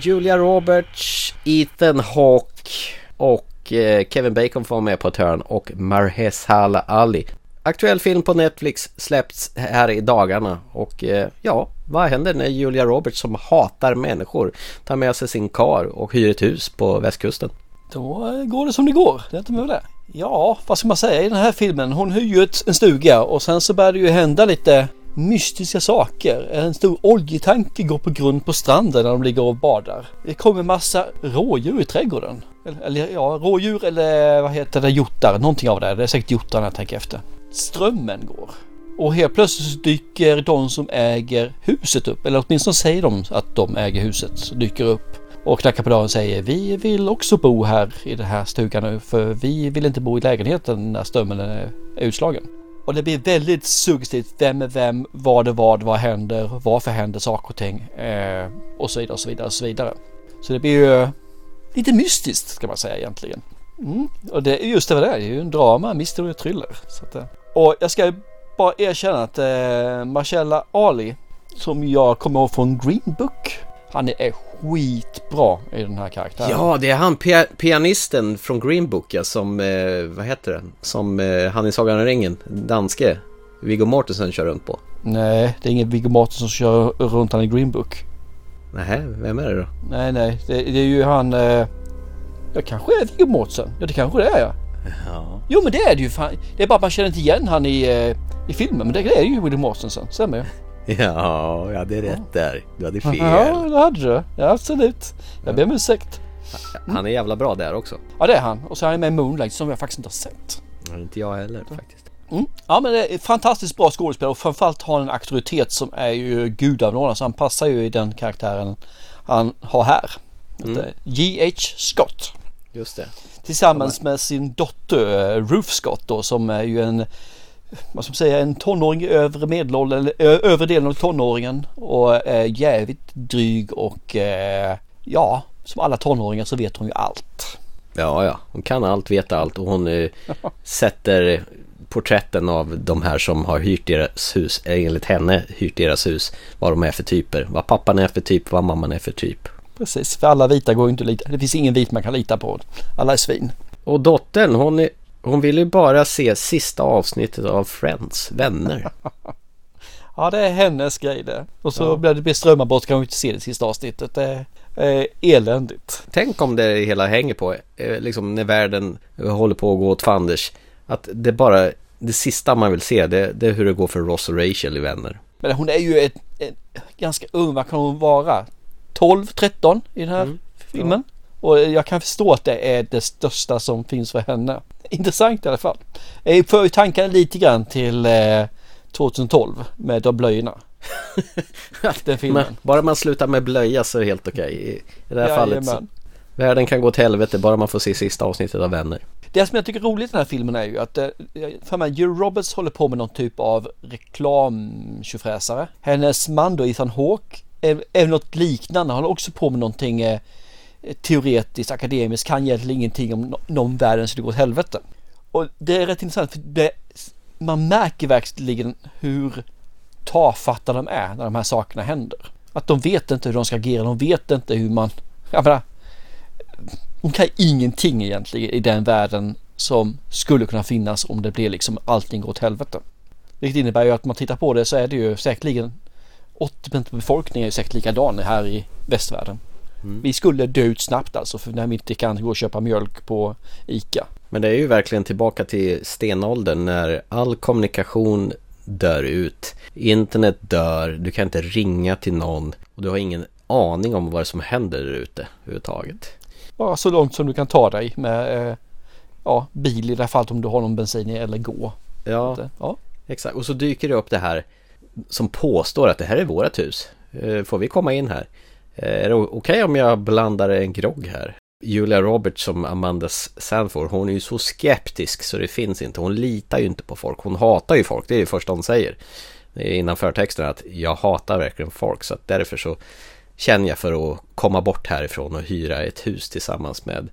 [SPEAKER 1] Julia Roberts, Ethan Hawke och eh, Kevin Bacon får vara med på ett hörn och Marheshala Ali. Aktuell film på Netflix släppts här i dagarna och eh, ja, vad händer när Julia Roberts som hatar människor tar med sig sin kar och hyr ett hus på västkusten?
[SPEAKER 2] Då eh, går det som det går. Det är inte med det. Ja, vad ska man säga i den här filmen? Hon hyr ju ett, en stuga och sen så börjar det ju hända lite mystiska saker. En stor oljetanke går på grund på stranden när de ligger och badar. Det kommer massa rådjur i trädgården. Eller, eller ja, rådjur eller vad heter det, hjortar. Någonting av det. Det är säkert hjortar när jag tänker efter. Strömmen går. Och helt plötsligt så dyker de som äger huset upp. Eller åtminstone säger de att de äger huset. Dyker upp och knackar på dörren och säger vi vill också bo här i den här stugan nu för vi vill inte bo i lägenheten när strömmen är utslagen. Och det blir väldigt suggestivt. Vem är vem? Vad är vad? Vad händer? Varför händer saker och ting? Eh, och så vidare och så vidare och så vidare. Så det blir ju eh, lite mystiskt ska man säga egentligen. Mm. Och det är just det vad det är. Det är ju en drama, mystery och thriller. Så att, eh, och jag ska bara erkänna att eh, Marcella Ali som jag kommer ihåg från Green Book. Han är skitbra i den här karaktären.
[SPEAKER 1] Ja, det är han pia- pianisten från Green Book ja, som, eh, vad heter det, som eh, han i Sagan om ringen, danske, Viggo Mortensen kör runt på.
[SPEAKER 2] Nej, det är ingen Viggo Mortensen som kör runt han i Green Book.
[SPEAKER 1] Nej, vem är det då?
[SPEAKER 2] Nej, nej, det, det är ju han... Eh, ja, kanske är Viggo Mortensen. Ja, det kanske det är ja.
[SPEAKER 1] Ja.
[SPEAKER 2] Jo, men det är det ju fan. Det är bara att man känner inte igen han i, eh, i filmen. Men det är ju Viggo Mortensen, stämmer ju.
[SPEAKER 1] Ja, jag hade rätt där. Du hade fel.
[SPEAKER 2] Ja, det hade du. Ja, absolut. Jag ber om ursäkt.
[SPEAKER 1] Han är jävla bra där också.
[SPEAKER 2] Ja, det är han. Och så är han med i Moonlight som jag faktiskt inte har sett.
[SPEAKER 1] Ja, Inte jag heller faktiskt.
[SPEAKER 2] Mm. Ja men det är fantastiskt bra skådespelare och framförallt har han en auktoritet som är ju gudabenådad så han passar ju i den karaktären han har här.
[SPEAKER 1] Mm.
[SPEAKER 2] J.H. Scott.
[SPEAKER 1] Just det.
[SPEAKER 2] Tillsammans med sin dotter eh, Ruth Scott då som är ju en vad ska man säga, en tonåring i övre medelåldern, eller ö- övre delen av tonåringen och är jävligt dryg och eh, ja, som alla tonåringar så vet hon ju allt.
[SPEAKER 1] Ja, ja. Hon kan allt, vet allt och hon eh, sätter porträtten av de här som har hyrt deras hus, eh, enligt henne hyrt deras hus, vad de är för typer. Vad pappan är för typ, vad mamman är för typ.
[SPEAKER 2] Precis, för alla vita går inte att lita, det finns ingen vit man kan lita på. Alla är svin.
[SPEAKER 1] Och dottern, hon, är, hon vill ju bara se sista avsnittet av Friends, Vänner.
[SPEAKER 2] Ja det är hennes grej det. Och så
[SPEAKER 1] Ja.
[SPEAKER 2] blir det strömavbrott kan vi inte se det sista avsnittet. Det är eländigt.
[SPEAKER 1] Tänk om det hela hänger på, eh, liksom när världen håller på att gå åt fanders. Att det bara, det sista man vill se, det, det är hur det går för Ross och Rachel i Vänner.
[SPEAKER 2] Men hon är ju ett, ett, ganska ung, vad kan hon vara? 12, 13 i den här
[SPEAKER 1] Mm.
[SPEAKER 2] filmen. Och jag kan förstå att det är det största som finns för henne. Intressant i alla fall. Jag för ju tankarna lite grann till eh, 2012 med de blöjorna. Den filmen.
[SPEAKER 1] Men bara man slutar med blöja så är det helt okej. I, I det här fallet så,
[SPEAKER 2] Jajamän.
[SPEAKER 1] världen kan gå till helvete bara man får se sista avsnittet av Vänner.
[SPEAKER 2] Det som jag tycker är roligt i den här filmen är ju att eh, för mig, Jill Roberts håller på med någon typ av reklamtjofräsare. Hennes man då, Ethan Hawke, är, är något liknande. Han håller också på med någonting eh, Eh, teoretiskt, akademiskt, kan egentligen ingenting om, någon världen så skulle gå åt helvete. Och det är rätt intressant för det, man märker verkligen hur tafatta de är när de här sakerna händer. Att de vet inte hur de ska agera, de vet inte hur man, jag menar, hon kan ingenting egentligen i den världen som skulle kunna finnas om det blir liksom allting går åt helvete. Vilket innebär ju att man tittar på det så är det ju säkerligen 80% av befolkningen är ju säkert likadan här i västvärlden.
[SPEAKER 1] Mm.
[SPEAKER 2] Vi skulle dö ut snabbt alltså för när vi inte kan gå och köpa mjölk på ICA.
[SPEAKER 1] Men det är ju verkligen tillbaka till stenåldern när all kommunikation dör ut. Internet dör, du kan inte ringa till någon och du har ingen aning om vad som händer där ute överhuvudtaget.
[SPEAKER 2] Bara så långt som du kan ta dig med eh, ja, bil i det här fallet om du har någon bensin eller gå.
[SPEAKER 1] Ja,
[SPEAKER 2] Inte? ja.
[SPEAKER 1] exakt. Och så dyker det upp det här som påstår att det här är vårt hus. Eh, Får vi komma in här? Eh, Är det okej om jag blandar en grogg här? Julia Roberts som Amanda Sanford, hon är ju så skeptisk så det finns inte. Hon litar ju inte på folk. Hon hatar ju folk, det är det första hon säger. Innan förtexten att jag hatar verkligen folk så att därför så känner jag för att komma bort härifrån och hyra ett hus tillsammans med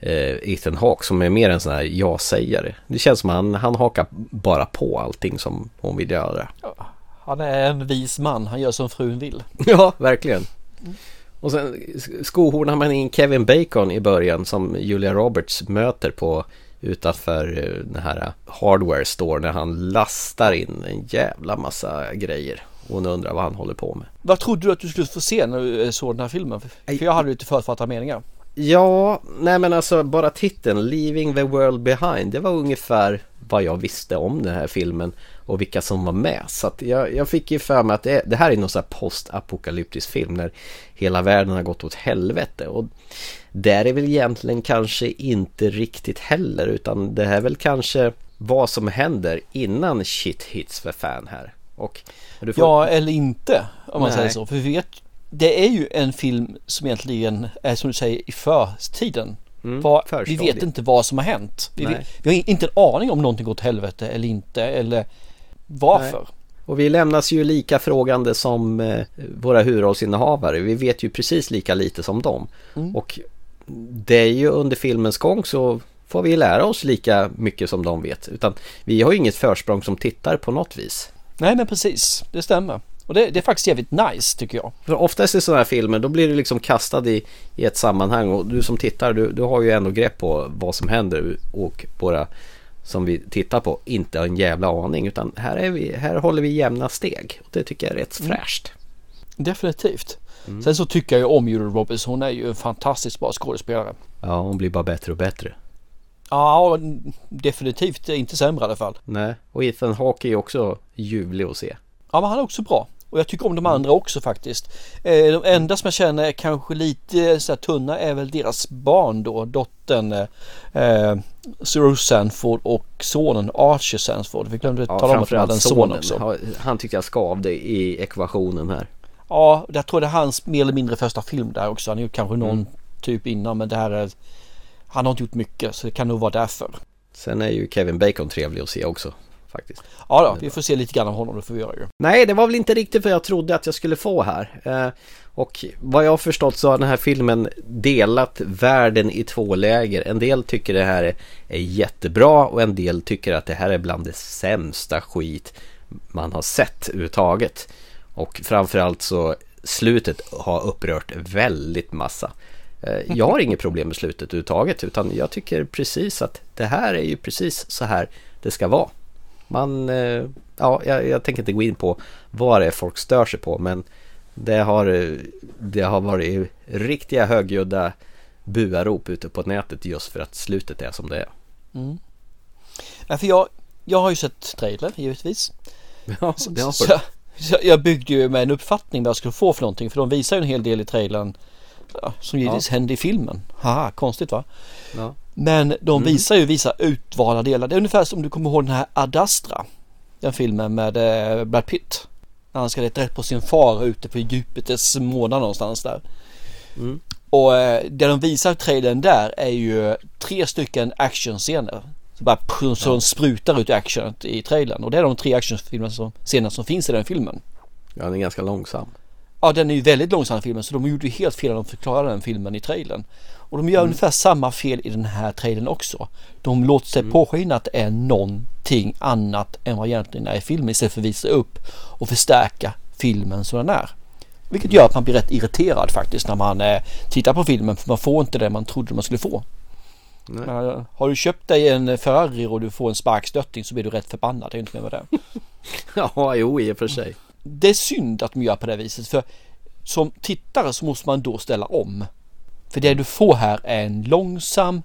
[SPEAKER 1] eh, Ethan Hawke som är mer en sån här ja-sägare. Det känns som han, han hakar bara på allting som hon vill göra.
[SPEAKER 2] Han är en vis man, han gör som frun vill.
[SPEAKER 1] Ja, verkligen. Och sen skohornar man in Kevin Bacon i början som Julia Roberts möter på utanför eh, den här hardware store när han lastar in en jävla massa grejer. Och hon undrar vad han håller på med.
[SPEAKER 2] Vad trodde du att du skulle få se när du eh, såg den här filmen? För jag hade lite förutfattade meningar.
[SPEAKER 1] Ja, nej men alltså bara titeln Leaving the World Behind Det var ungefär vad jag visste om den här filmen och vilka som var med. Så jag, jag fick ju för mig att det, det här är någon sån här postapokalyptisk film när hela världen har gått åt helvete. Och där är väl egentligen kanske inte riktigt heller utan det är väl kanske vad som händer innan shit hits för fan här. Och får-
[SPEAKER 2] Ja, eller inte om man
[SPEAKER 1] Nej.
[SPEAKER 2] säger så. För vi vet, det är ju en film som egentligen är som du säger i förtiden.
[SPEAKER 1] Mm,
[SPEAKER 2] vi vet inte vad som har hänt. Vi, vi har inte en aning om någonting gått åt helvete eller inte eller varför.
[SPEAKER 1] Nej. Och vi lämnas ju lika frågande som eh, våra huvudrollsinnehavare. Vi vet ju precis lika lite som dem.
[SPEAKER 2] Mm.
[SPEAKER 1] Och det är ju under filmens gång så får vi lära oss lika mycket som de vet. Utan vi har ju inget försprång som tittar på något vis.
[SPEAKER 2] Nej men precis, det stämmer. Och det, det är faktiskt jävligt nice tycker jag.
[SPEAKER 1] För oftast i sådana här filmer då blir du liksom kastad i, i ett sammanhang och du som tittar du, du har ju ändå grepp på vad som händer och våra som vi tittar på inte har en jävla aning utan här, är vi, här håller vi jämna steg. Och det tycker jag är rätt
[SPEAKER 2] Mm.
[SPEAKER 1] fräscht.
[SPEAKER 2] Definitivt.
[SPEAKER 1] Mm.
[SPEAKER 2] Sen så tycker jag ju om Julia Roberts. Hon är ju en fantastiskt bra skådespelare.
[SPEAKER 1] Ja, hon blir bara bättre och bättre.
[SPEAKER 2] Ja, definitivt inte sämre i alla fall.
[SPEAKER 1] Nej, och Ethan Hawke är också ljuvlig att se.
[SPEAKER 2] Ja, men han är också bra. Och jag tycker om de andra också faktiskt. Eh, de enda som jag känner är kanske lite så här tunna är väl deras barn då. Dottern eh, Cyril Sanford och sonen Archer Sanford. Vi glömde
[SPEAKER 1] Ja,
[SPEAKER 2] tala om att de hade en son också.
[SPEAKER 1] Han- Han tyckte jag skavde i ekvationen här.
[SPEAKER 2] Ja, jag tror det är hans mer eller mindre första film där också. Han har gjort kanske någon
[SPEAKER 1] Mm.
[SPEAKER 2] typ innan men det här är Han har inte gjort mycket så det kan nog vara därför.
[SPEAKER 1] Sen är ju Kevin Bacon trevlig att se också. Faktiskt.
[SPEAKER 2] Ja då, vi får se lite grann av honom, det får vi göra ju.
[SPEAKER 1] Nej, det var väl inte riktigt vad jag trodde att jag skulle få här. Eh, och vad jag har förstått så har den här filmen delat världen i två läger. En del tycker det här är, jättebra och en del tycker att det här är bland det sämsta skit man har sett överhuvudtaget. Och framförallt så slutet har upprört väldigt massa. Eh, Jag har inget problem med slutet överhuvudtaget utan jag tycker precis att det här är ju precis så här det ska vara. Man, eh, ja, jag, jag tänker inte gå in på vad det är folk stör sig på men det har, eh, det har varit riktiga högljudda buarop ute på nätet just för att slutet är som det är.
[SPEAKER 2] Mm. Ja, för jag, jag har ju sett trailern givetvis.
[SPEAKER 1] Ja, det har
[SPEAKER 2] så, så jag byggde ju med en uppfattning vad jag skulle få för någonting för de visar ju en hel del i trailern ja, som givetvis
[SPEAKER 1] Ja.
[SPEAKER 2] hände i filmen. Haha, konstigt va?
[SPEAKER 1] Ja.
[SPEAKER 2] Men de
[SPEAKER 1] Mm.
[SPEAKER 2] visar ju vissa utvalda delar. Det är ungefär som du kommer ihåg den här Adastra. Den filmen med eh, Brad Pitt. När han ska leta rätt på sin far ute på Jupiters månad någonstans där.
[SPEAKER 1] Mm.
[SPEAKER 2] Och eh, det de visar i trailern där är ju tre stycken actionscener. Så bara pr- så de sprutar ut action i trailern. Och det är de tre actionscenerna som, som finns i den filmen.
[SPEAKER 1] Ja, den är ganska långsam.
[SPEAKER 2] Ja, den är ju väldigt långsam filmen så de gjorde ju helt fel när de förklarade den filmen i trailern. Och de gör ungefär samma fel i den här trailern också. De låter sig påskina att det är någonting annat än vad egentligen är i filmen istället för att visa upp och förstärka filmen som den är. Vilket gör att man blir rätt irriterad faktiskt när man eh, tittar på filmen för man får inte det man trodde man skulle få. Men, har du köpt dig en Ferrari och du får en sparkstötting så blir du rätt förbannad. Det är inte mer med det.
[SPEAKER 1] Ja, jo i och för sig.
[SPEAKER 2] Det är synd att de gör på det viset för som tittare så måste man då ställa om. För det du får här är en långsam,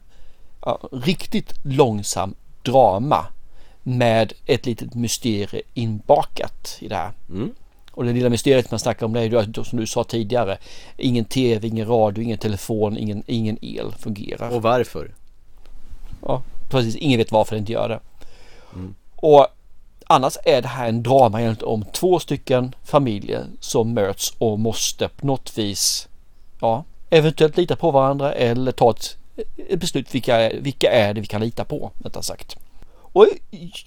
[SPEAKER 2] riktigt långsam drama med ett litet mysterie inbakat i det här.
[SPEAKER 1] Mm.
[SPEAKER 2] Och det lilla mysteriet man snackar om det är ju som du sa tidigare. Ingen tv, ingen radio, ingen telefon, ingen, ingen el fungerar.
[SPEAKER 1] Och varför?
[SPEAKER 2] Ja, precis. Ingen vet varför det inte gör det. Och annars är det här en drama egentligen om två stycken familjer som möts och måste på något vis ja, eventuellt lita på varandra eller ta ett, ett beslut vilka, vilka är det vi kan lita på, rättare sagt. Och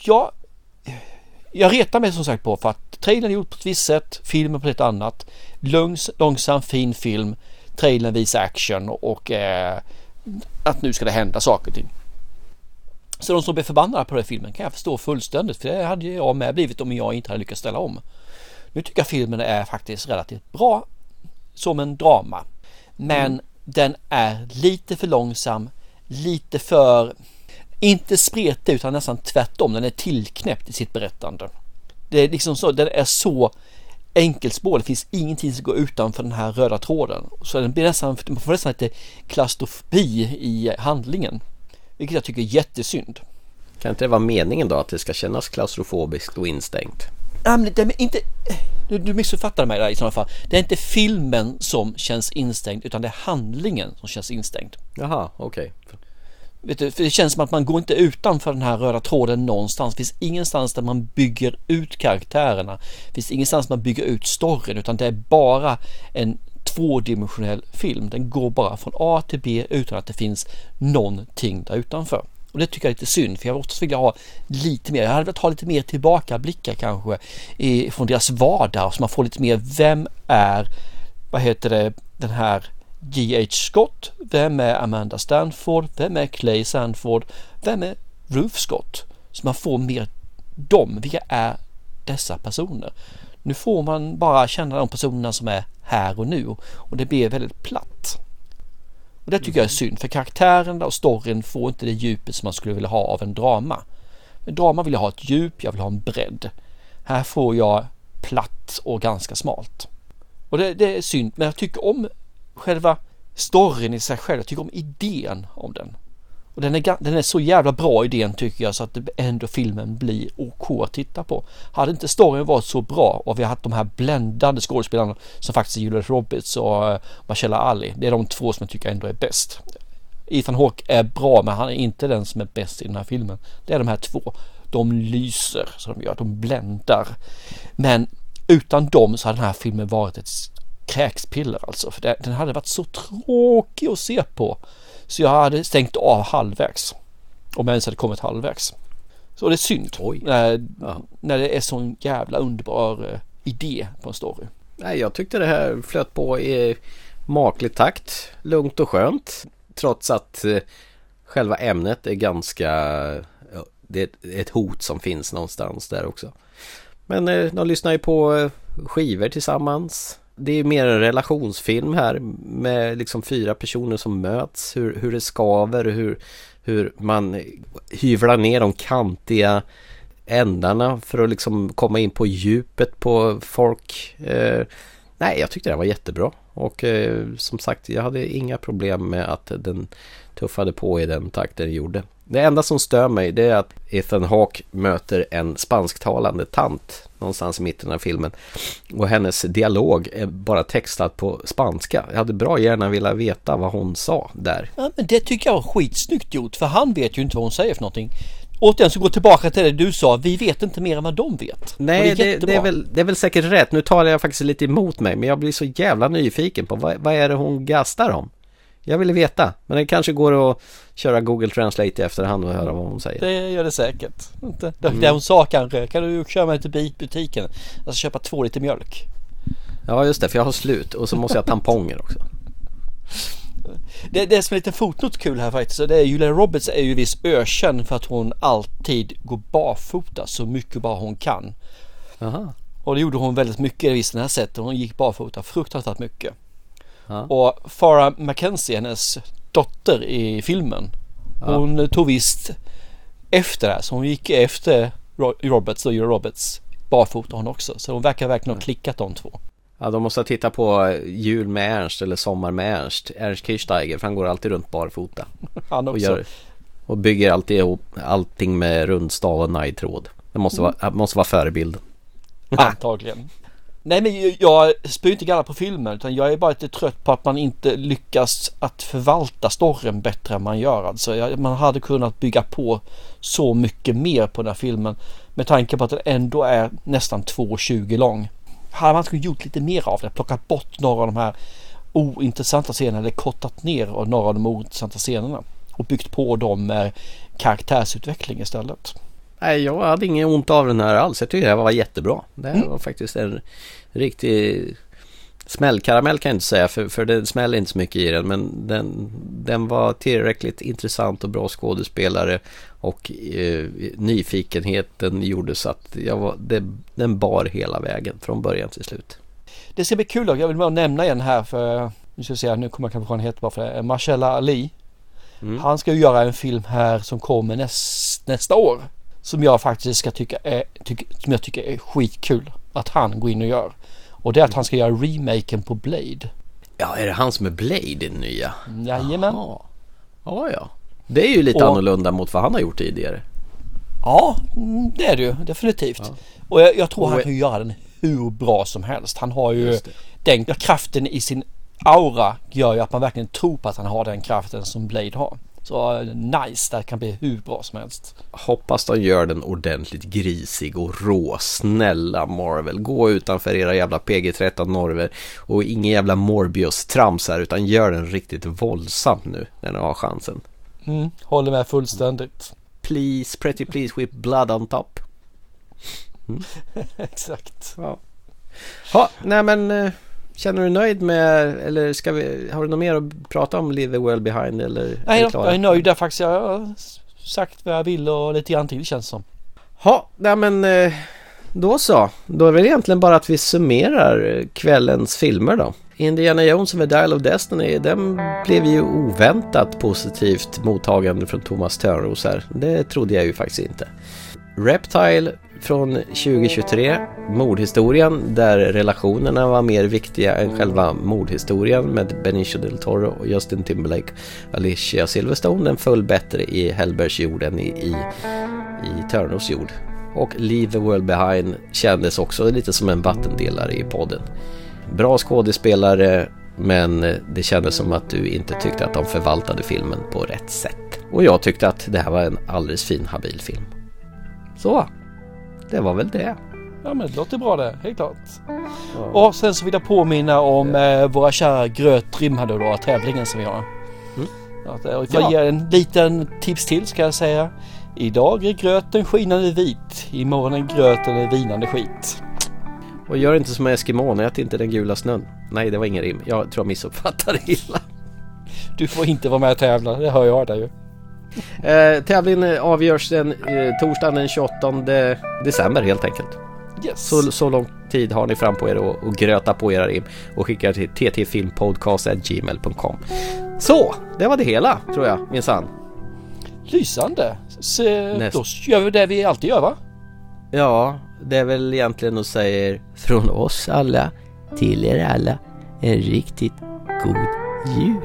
[SPEAKER 2] jag, jag retar mig som sagt på för att trailern är gjord på ett visst sätt, filmen på ett annat. Långs, långsam, fin film, trailern visar action och, och eh, att nu ska det hända saker och ting. Så de som blir förbannade på den filmen kan jag förstå fullständigt för det hade jag med blivit om jag inte hade lyckats ställa om. Nu tycker jag filmen är faktiskt relativt bra som en drama. Men den är lite för långsam, lite för, inte spretig utan nästan tvärtom. Den är tillknäppt i sitt berättande. Det är liksom så, den är så enkelspår. Det finns ingenting som går utanför den här röda tråden. Så den blir nästan, man får nästan lite klaustrofobi i handlingen. Vilket jag tycker är jättesynd.
[SPEAKER 1] Kan inte det vara meningen då att det ska kännas klaustrofobiskt och instängt?
[SPEAKER 2] Nej, men det är inte, du, du missuppfattar mig där i sådana fall. Det är inte filmen som känns instängd utan det är handlingen som känns instängd.
[SPEAKER 1] Jaha, okej.
[SPEAKER 2] Vet du, för det känns som att man går inte utanför den här röda tråden någonstans. Det finns ingenstans där man bygger ut karaktärerna. Det finns ingenstans man bygger ut storyn utan det är bara en tvådimensionell film. Den går bara från A till B utan att det finns någonting där utanför. Och det tycker jag är lite synd för jag oftast vill ha lite mer. Jag hade velat ha lite mer tillbakablickar kanske i, från deras vardag så man får lite mer vem är vad heter det den här G.H. Scott? Vem är Amanda Stanford? Vem är Clay Sanford? Vem är Ruth Scott? Så man får mer dem. Vilka är dessa personer? Nu får man bara känna de personerna som är här och nu och det blir väldigt platt. Och det tycker jag är synd för karaktärerna och storyn får inte det djupet som man skulle vilja ha av en drama. En drama vill jag ha ett djup, jag vill ha en bredd. Här får jag platt och ganska smalt. Och det, det är synd, men jag tycker om själva storyn i sig själv. Jag tycker om idén om den. Och den är, den är så jävla bra idén tycker jag så att det ändå filmen blir OK att titta på. Hade inte storyn varit så bra och vi har haft de här bländande skådespelarna som faktiskt är Julia Roberts och eh, Marcella Ali. Det är de två som jag tycker ändå är bäst. Ethan Hawke är bra men han är inte den som är bäst i den här filmen. Det är de här två. De lyser som de gör, de bländar. Men utan dem så hade den här filmen varit ett kräkspiller alltså. För det, den hade varit så tråkig att se på. Så jag hade stängt av halvvägs. Om jag ens hade kommit halvvägs. Så det är synd. När, när det är sån jävla underbar eh, idé på en story.
[SPEAKER 1] Nej, jag tyckte det här flöt på i maklig takt. Lugnt och skönt. Trots att eh, själva ämnet är ganska... ja, Det är ett- hot som finns någonstans där också. Men eh, de lyssnar ju på eh, skivor tillsammans. Det är mer en relationsfilm här med liksom fyra personer som möts. Hur, hur det skaver, hur, hur man hyvlar ner de kantiga ändarna för att liksom komma in på djupet på folk. Eh, nej, jag tyckte det var jättebra. Och eh, som sagt, jag hade inga problem med att den tuffade på i den takten den gjorde. Det enda som stör mig det är att Ethan Hawke möter en spansktalande tant någonstans i mitten av filmen. Och hennes dialog är bara textad på spanska. Jag hade bra gärna velat veta vad hon sa där.
[SPEAKER 2] Ja, men det tycker jag var skitsnyggt gjort för han vet ju inte vad hon säger för någonting. Återigen så gå tillbaka till det du sa, vi vet inte mer än vad de vet.
[SPEAKER 1] Nej, det,
[SPEAKER 2] jättebra.
[SPEAKER 1] det, är väl, det är väl säkert rätt. Nu talar jag faktiskt lite emot mig, men jag blir så jävla nyfiken på vad, vad är det hon gastar om? Jag ville veta, men det kanske går att köra Google Translate i efterhand och höra vad hon säger.
[SPEAKER 2] Det gör det säkert. Det,
[SPEAKER 1] Mm.
[SPEAKER 2] hon sa kanske, kan du köra mig till butiken? Ska köpa två liter mjölk.
[SPEAKER 1] Ja, just det, för jag har slut och så måste jag ha tamponger också.
[SPEAKER 2] Det, det som är lite fotnot kul här faktiskt, det är Julia Roberts är ju viss ökänd för att hon alltid går barfota så mycket bara hon kan.
[SPEAKER 1] Aha.
[SPEAKER 2] Och det gjorde hon väldigt mycket i den här sättet. Hon gick barfota fruktansvärt mycket.
[SPEAKER 1] Ja.
[SPEAKER 2] Och Farah Mackenzie, hennes dotter i filmen,
[SPEAKER 1] Ja.
[SPEAKER 2] hon tog visst efter det här. Så hon gick efter Ro- Roberts och Julia Roberts barfota hon också. Så hon verkar verkligen ha klickat de två.
[SPEAKER 1] Ja, de måste titta på Jul med Ernst eller Sommar med Ernst. Ernst Kirchsteiger, för han går alltid runt barfota.
[SPEAKER 2] Han
[SPEAKER 1] Och,
[SPEAKER 2] också.
[SPEAKER 1] gör, och bygger alltid ihop allting med rundstav och najdtråd. Det måste vara,
[SPEAKER 2] Mm.
[SPEAKER 1] måste vara förebilden.
[SPEAKER 2] Antagligen. Nej men jag- spyr inte galla på filmen utan jag är bara lite trött på att man inte lyckas att förvalta storyn bättre än man gör. Alltså jag, man hade kunnat bygga på så mycket mer på den här filmen med tanke på att den ändå är nästan 2.20 lång. Hade man kunnat gjort lite mer av det, plockat bort några av de här ointressanta scenerna eller kortat ner några av de ointressanta scenerna och byggt på dem med karaktärsutveckling istället.
[SPEAKER 1] Nej, jag hade ingen ont av den här alls. Jag tycker det här var jättebra. Det här
[SPEAKER 2] Mm.
[SPEAKER 1] var faktiskt en riktig smällkaramell kan jag inte säga för, för det smäller inte så mycket i den. Men den, den var tillräckligt intressant och bra skådespelare. Och eh, nyfikenheten gjorde så att jag var, det, den bar hela vägen från början till slut.
[SPEAKER 2] Det ska bli kul då. Jag vill bara nämna en här för nu ska vi se, nu kommer jag kanske vad han heter bara för det. Marcella Ali.
[SPEAKER 1] Mm.
[SPEAKER 2] Han ska ju göra en film här som kommer näst, nästa år. Som jag faktiskt ska tycka är, tyck, som jag tycker är skitkul att han går in och gör. Och det är att han ska göra remaken på Blade.
[SPEAKER 1] Ja, är det han som är Blade i den nya?
[SPEAKER 2] Jajamän.
[SPEAKER 1] Ja, ja. ja. Det är ju lite
[SPEAKER 2] Och-
[SPEAKER 1] annorlunda mot vad han har gjort tidigare.
[SPEAKER 2] Ja, mm, det är det ju definitivt. Och jag, jag tror
[SPEAKER 1] Och-
[SPEAKER 2] han kan göra den hur bra som helst. Han har ju den kraften i sin aura gör ju att man verkligen tror på att han har den kraften som Blade har. Så nice, det kan bli hur bra som helst.
[SPEAKER 1] Hoppas de gör den ordentligt grisig och rå. Snälla Marvel, gå utanför era jävla PG-13 normer och ingen jävla Morbius-trams här utan gör den riktigt våldsam nu när ni har chansen.
[SPEAKER 2] Mm, håller med fullständigt.
[SPEAKER 1] Please, pretty please with blood on top.
[SPEAKER 2] Exakt.
[SPEAKER 1] Ja. Ja, nej men eh, känner du dig nöjd med eller ska vi, har du något mer att prata om Leave the World Behind eller? är
[SPEAKER 2] Nej
[SPEAKER 1] klara?
[SPEAKER 2] jag är nöjd där faktiskt. Jag har sagt vad jag vill och lite grann till känns det som.
[SPEAKER 1] Ja, nej men eh, då så. Då är det väl egentligen bara att vi summerar eh, kvällens filmer då. Indiana Jones med Dial of Destiny, den blev ju oväntat positivt mottagande från Thomas Törnros här. Det trodde jag ju faktiskt inte. Reptile från 2023. Mordhistorien där relationerna var mer viktiga än själva mordhistorien med Benicio del Toro och Justin Timberlake. Alicia Silverstone den föll bättre i Hellbergs jord än i, i, i Törnos jord. Och Leave the World Behind kändes också lite som en vattendelare i podden. Bra skådespelare men det kändes som att du inte tyckte att de förvaltade filmen på rätt sätt. Och jag tyckte att det här var en alldeles fin habil film. Så, det var väl det.
[SPEAKER 2] Ja men det låter bra det, helt klart. Och sen så vill jag påminna om eh, våra kära gröt rimhadollar tävlingen som vi har.
[SPEAKER 1] Mm.
[SPEAKER 2] Att, jag
[SPEAKER 1] Ja.
[SPEAKER 2] ger en liten tips till ska jag säga. Idag är gröten skinande vit, imorgon är gröten vinande skit.
[SPEAKER 1] Och gör inte som Eskimon, ät inte den gula snön. Nej, det var ingen rim. Jag tror jag missuppfattade illa.
[SPEAKER 2] Du får inte vara med och tävla, det hör jag där ju.
[SPEAKER 1] Eh, tävlingen avgörs den eh, torsdagen den 28 december helt enkelt.
[SPEAKER 2] Yes.
[SPEAKER 1] Så, så lång tid har ni fram på er att och gröta på era rim och skicka till ttfilmpodcast.gmail.com Så, det var det hela tror jag minsann.
[SPEAKER 2] Lysande. Så, då gör vi det vi alltid gör va?
[SPEAKER 1] Ja, det är väl egentligen att säga från oss alla till er alla en riktigt god jul.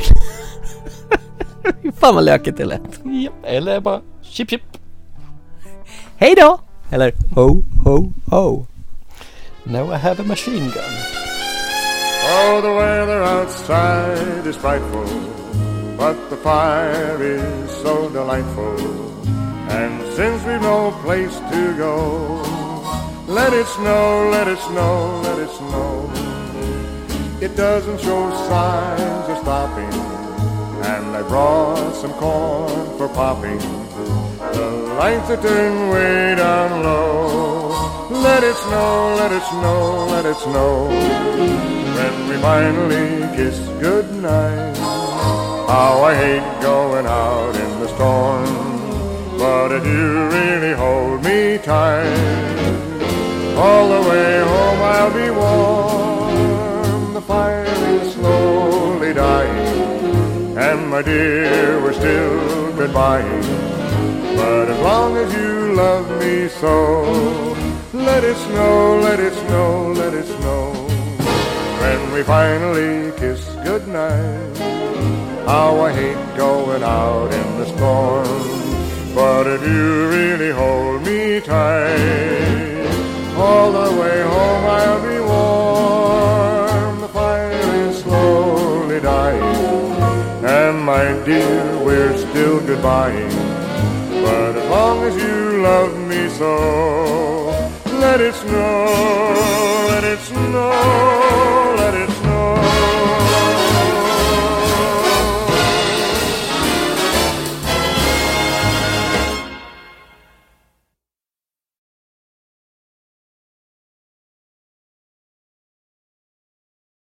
[SPEAKER 1] Fy fan vad lökigt det lät.
[SPEAKER 2] Ja, eller bara chip chip.
[SPEAKER 1] Hej då! Eller ho ho ho.
[SPEAKER 2] Now I have a machine gun.
[SPEAKER 15] Oh, the weather outside is frightful, but the fire is so delightful. And since we've no place to go, let it snow, let it snow, let it snow. It doesn't show signs of stopping, and I brought some corn for popping. The lights are turned way down low. Let it snow, let it snow, let it snow. When we finally kiss goodnight, how I hate going out in the storm. But if you really hold me tight, all the way home I'll be warm. The fire my dear, we're still goodbying. But as long as you love me so, let it snow, let it snow, let it snow. When we finally kiss goodnight, how I hate going out in the storm. But if you really hold me tight, all the way home I'll be my dear, we're still goodbying. But as long as you love me so, let it snow, let it snow.